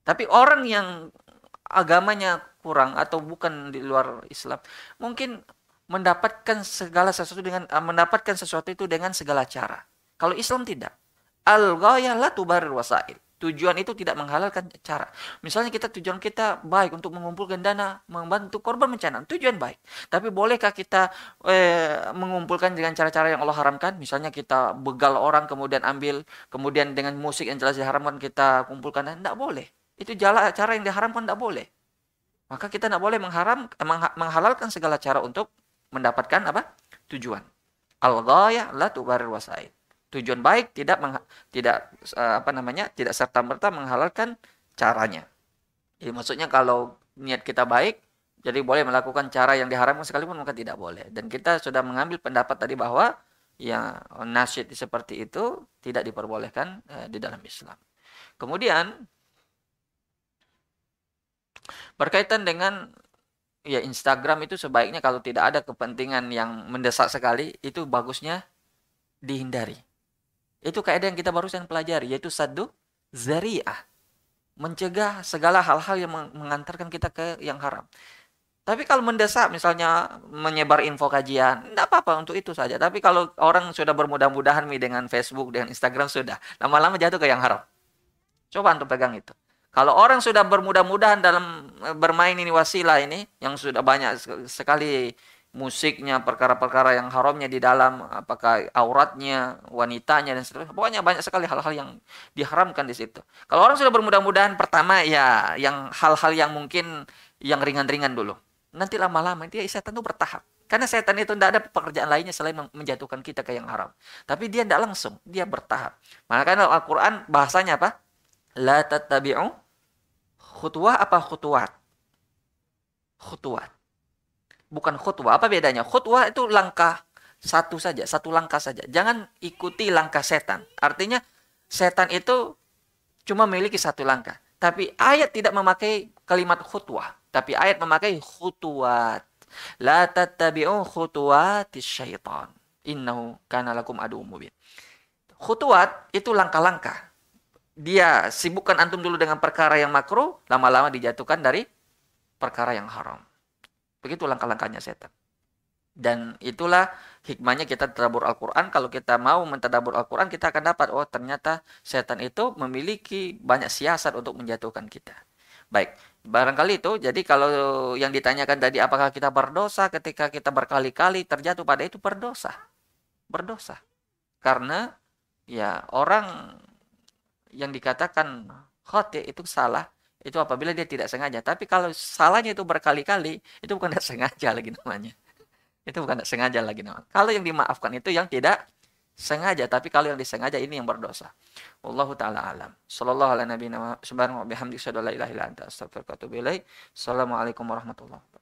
A: Tapi orang yang agamanya kurang atau bukan di luar Islam, mungkin mendapatkan segala sesuatu dengan eh, mendapatkan sesuatu itu dengan segala cara. Kalau Islam tidak. Al ghayah la tubarir wasail. Tujuan itu tidak menghalalkan cara. Misalnya kita tujuan kita baik untuk mengumpulkan dana, membantu korban bencana, tujuan baik. Tapi bolehkah kita eh, mengumpulkan dengan cara-cara yang Allah haramkan? Misalnya kita begal orang kemudian ambil, kemudian dengan musik yang jelas diharamkan kita kumpulkan, tidak boleh. Itu jalan cara yang diharamkan tidak boleh. Maka kita tidak boleh mengharam mengha- menghalalkan segala cara untuk mendapatkan apa? tujuan. Al-ghayah la tubarir wasail. Tujuan baik tidak tidak eh, apa namanya? tidak serta merta menghalalkan caranya. Jadi maksudnya kalau niat kita baik, jadi boleh melakukan cara yang diharamkan sekalipun maka tidak boleh. Dan kita sudah mengambil pendapat tadi bahwa ya nasyid seperti itu tidak diperbolehkan eh, di dalam Islam. Kemudian berkaitan dengan ya Instagram itu sebaiknya kalau tidak ada kepentingan yang mendesak sekali itu bagusnya dihindari. Itu kaidah yang kita barusan pelajari yaitu saddu zari'ah. Mencegah segala hal-hal yang meng- mengantarkan kita ke yang haram. Tapi kalau mendesak misalnya menyebar info kajian, tidak apa-apa untuk itu saja. Tapi kalau orang sudah bermudah-mudahan nih dengan Facebook, dengan Instagram sudah, lama-lama jatuh ke yang haram. Coba untuk pegang itu. Kalau orang sudah bermudah-mudahan dalam eh, bermain ini wasilah ini, yang sudah banyak sekali musiknya, perkara-perkara yang haramnya di dalam, apakah auratnya, wanitanya dan seterusnya. Pokoknya banyak sekali hal-hal yang diharamkan di situ. Kalau orang sudah bermudah-mudahan pertama ya yang hal-hal yang mungkin yang ringan-ringan dulu. Nanti lama-lama dia setan itu bertahap. Karena setan itu tidak ada pekerjaan lainnya selain menjatuhkan kita ke yang haram. Tapi dia tidak langsung, dia bertahap. Makanya Al-Quran bahasanya apa? La tattabi'u khutwah apa khutwat? Khutwat. Bukan khutwah. Apa bedanya? Khutwah itu langkah satu saja, satu langkah saja. Jangan ikuti langkah setan. Artinya setan itu cuma memiliki satu langkah. Tapi ayat tidak memakai kalimat khutwah. Tapi ayat memakai khutuwat. La tattabi'u khutuwatis syaitan. Innahu kana lakum adu mubin. Khutuwat itu langkah-langkah. Dia sibukkan antum dulu dengan perkara yang makruh, lama-lama dijatuhkan dari perkara yang haram. Begitu langkah-langkahnya setan. Dan itulah hikmahnya kita tadabur Al-Quran. Kalau kita mau mentadabur Al-Quran, kita akan dapat, oh ternyata setan itu memiliki banyak siasat untuk menjatuhkan kita. Baik, barangkali itu. Jadi kalau yang ditanyakan tadi apakah kita berdosa ketika kita berkali-kali terjatuh pada itu berdosa. Berdosa. Karena ya orang yang dikatakan khote itu salah itu apabila dia tidak sengaja. Tapi kalau salahnya itu berkali-kali, itu bukan tidak sengaja lagi namanya. Itu bukan tidak sengaja lagi namanya. Kalau yang dimaafkan itu yang tidak sengaja tapi kalau yang disengaja ini yang berdosa wallahu taala alam sallallahu ala nabiyina subhanahu wa bihamdihi la ilaha illa anta astaghfiruka wa atubu ilaik assalamualaikum warahmatullahi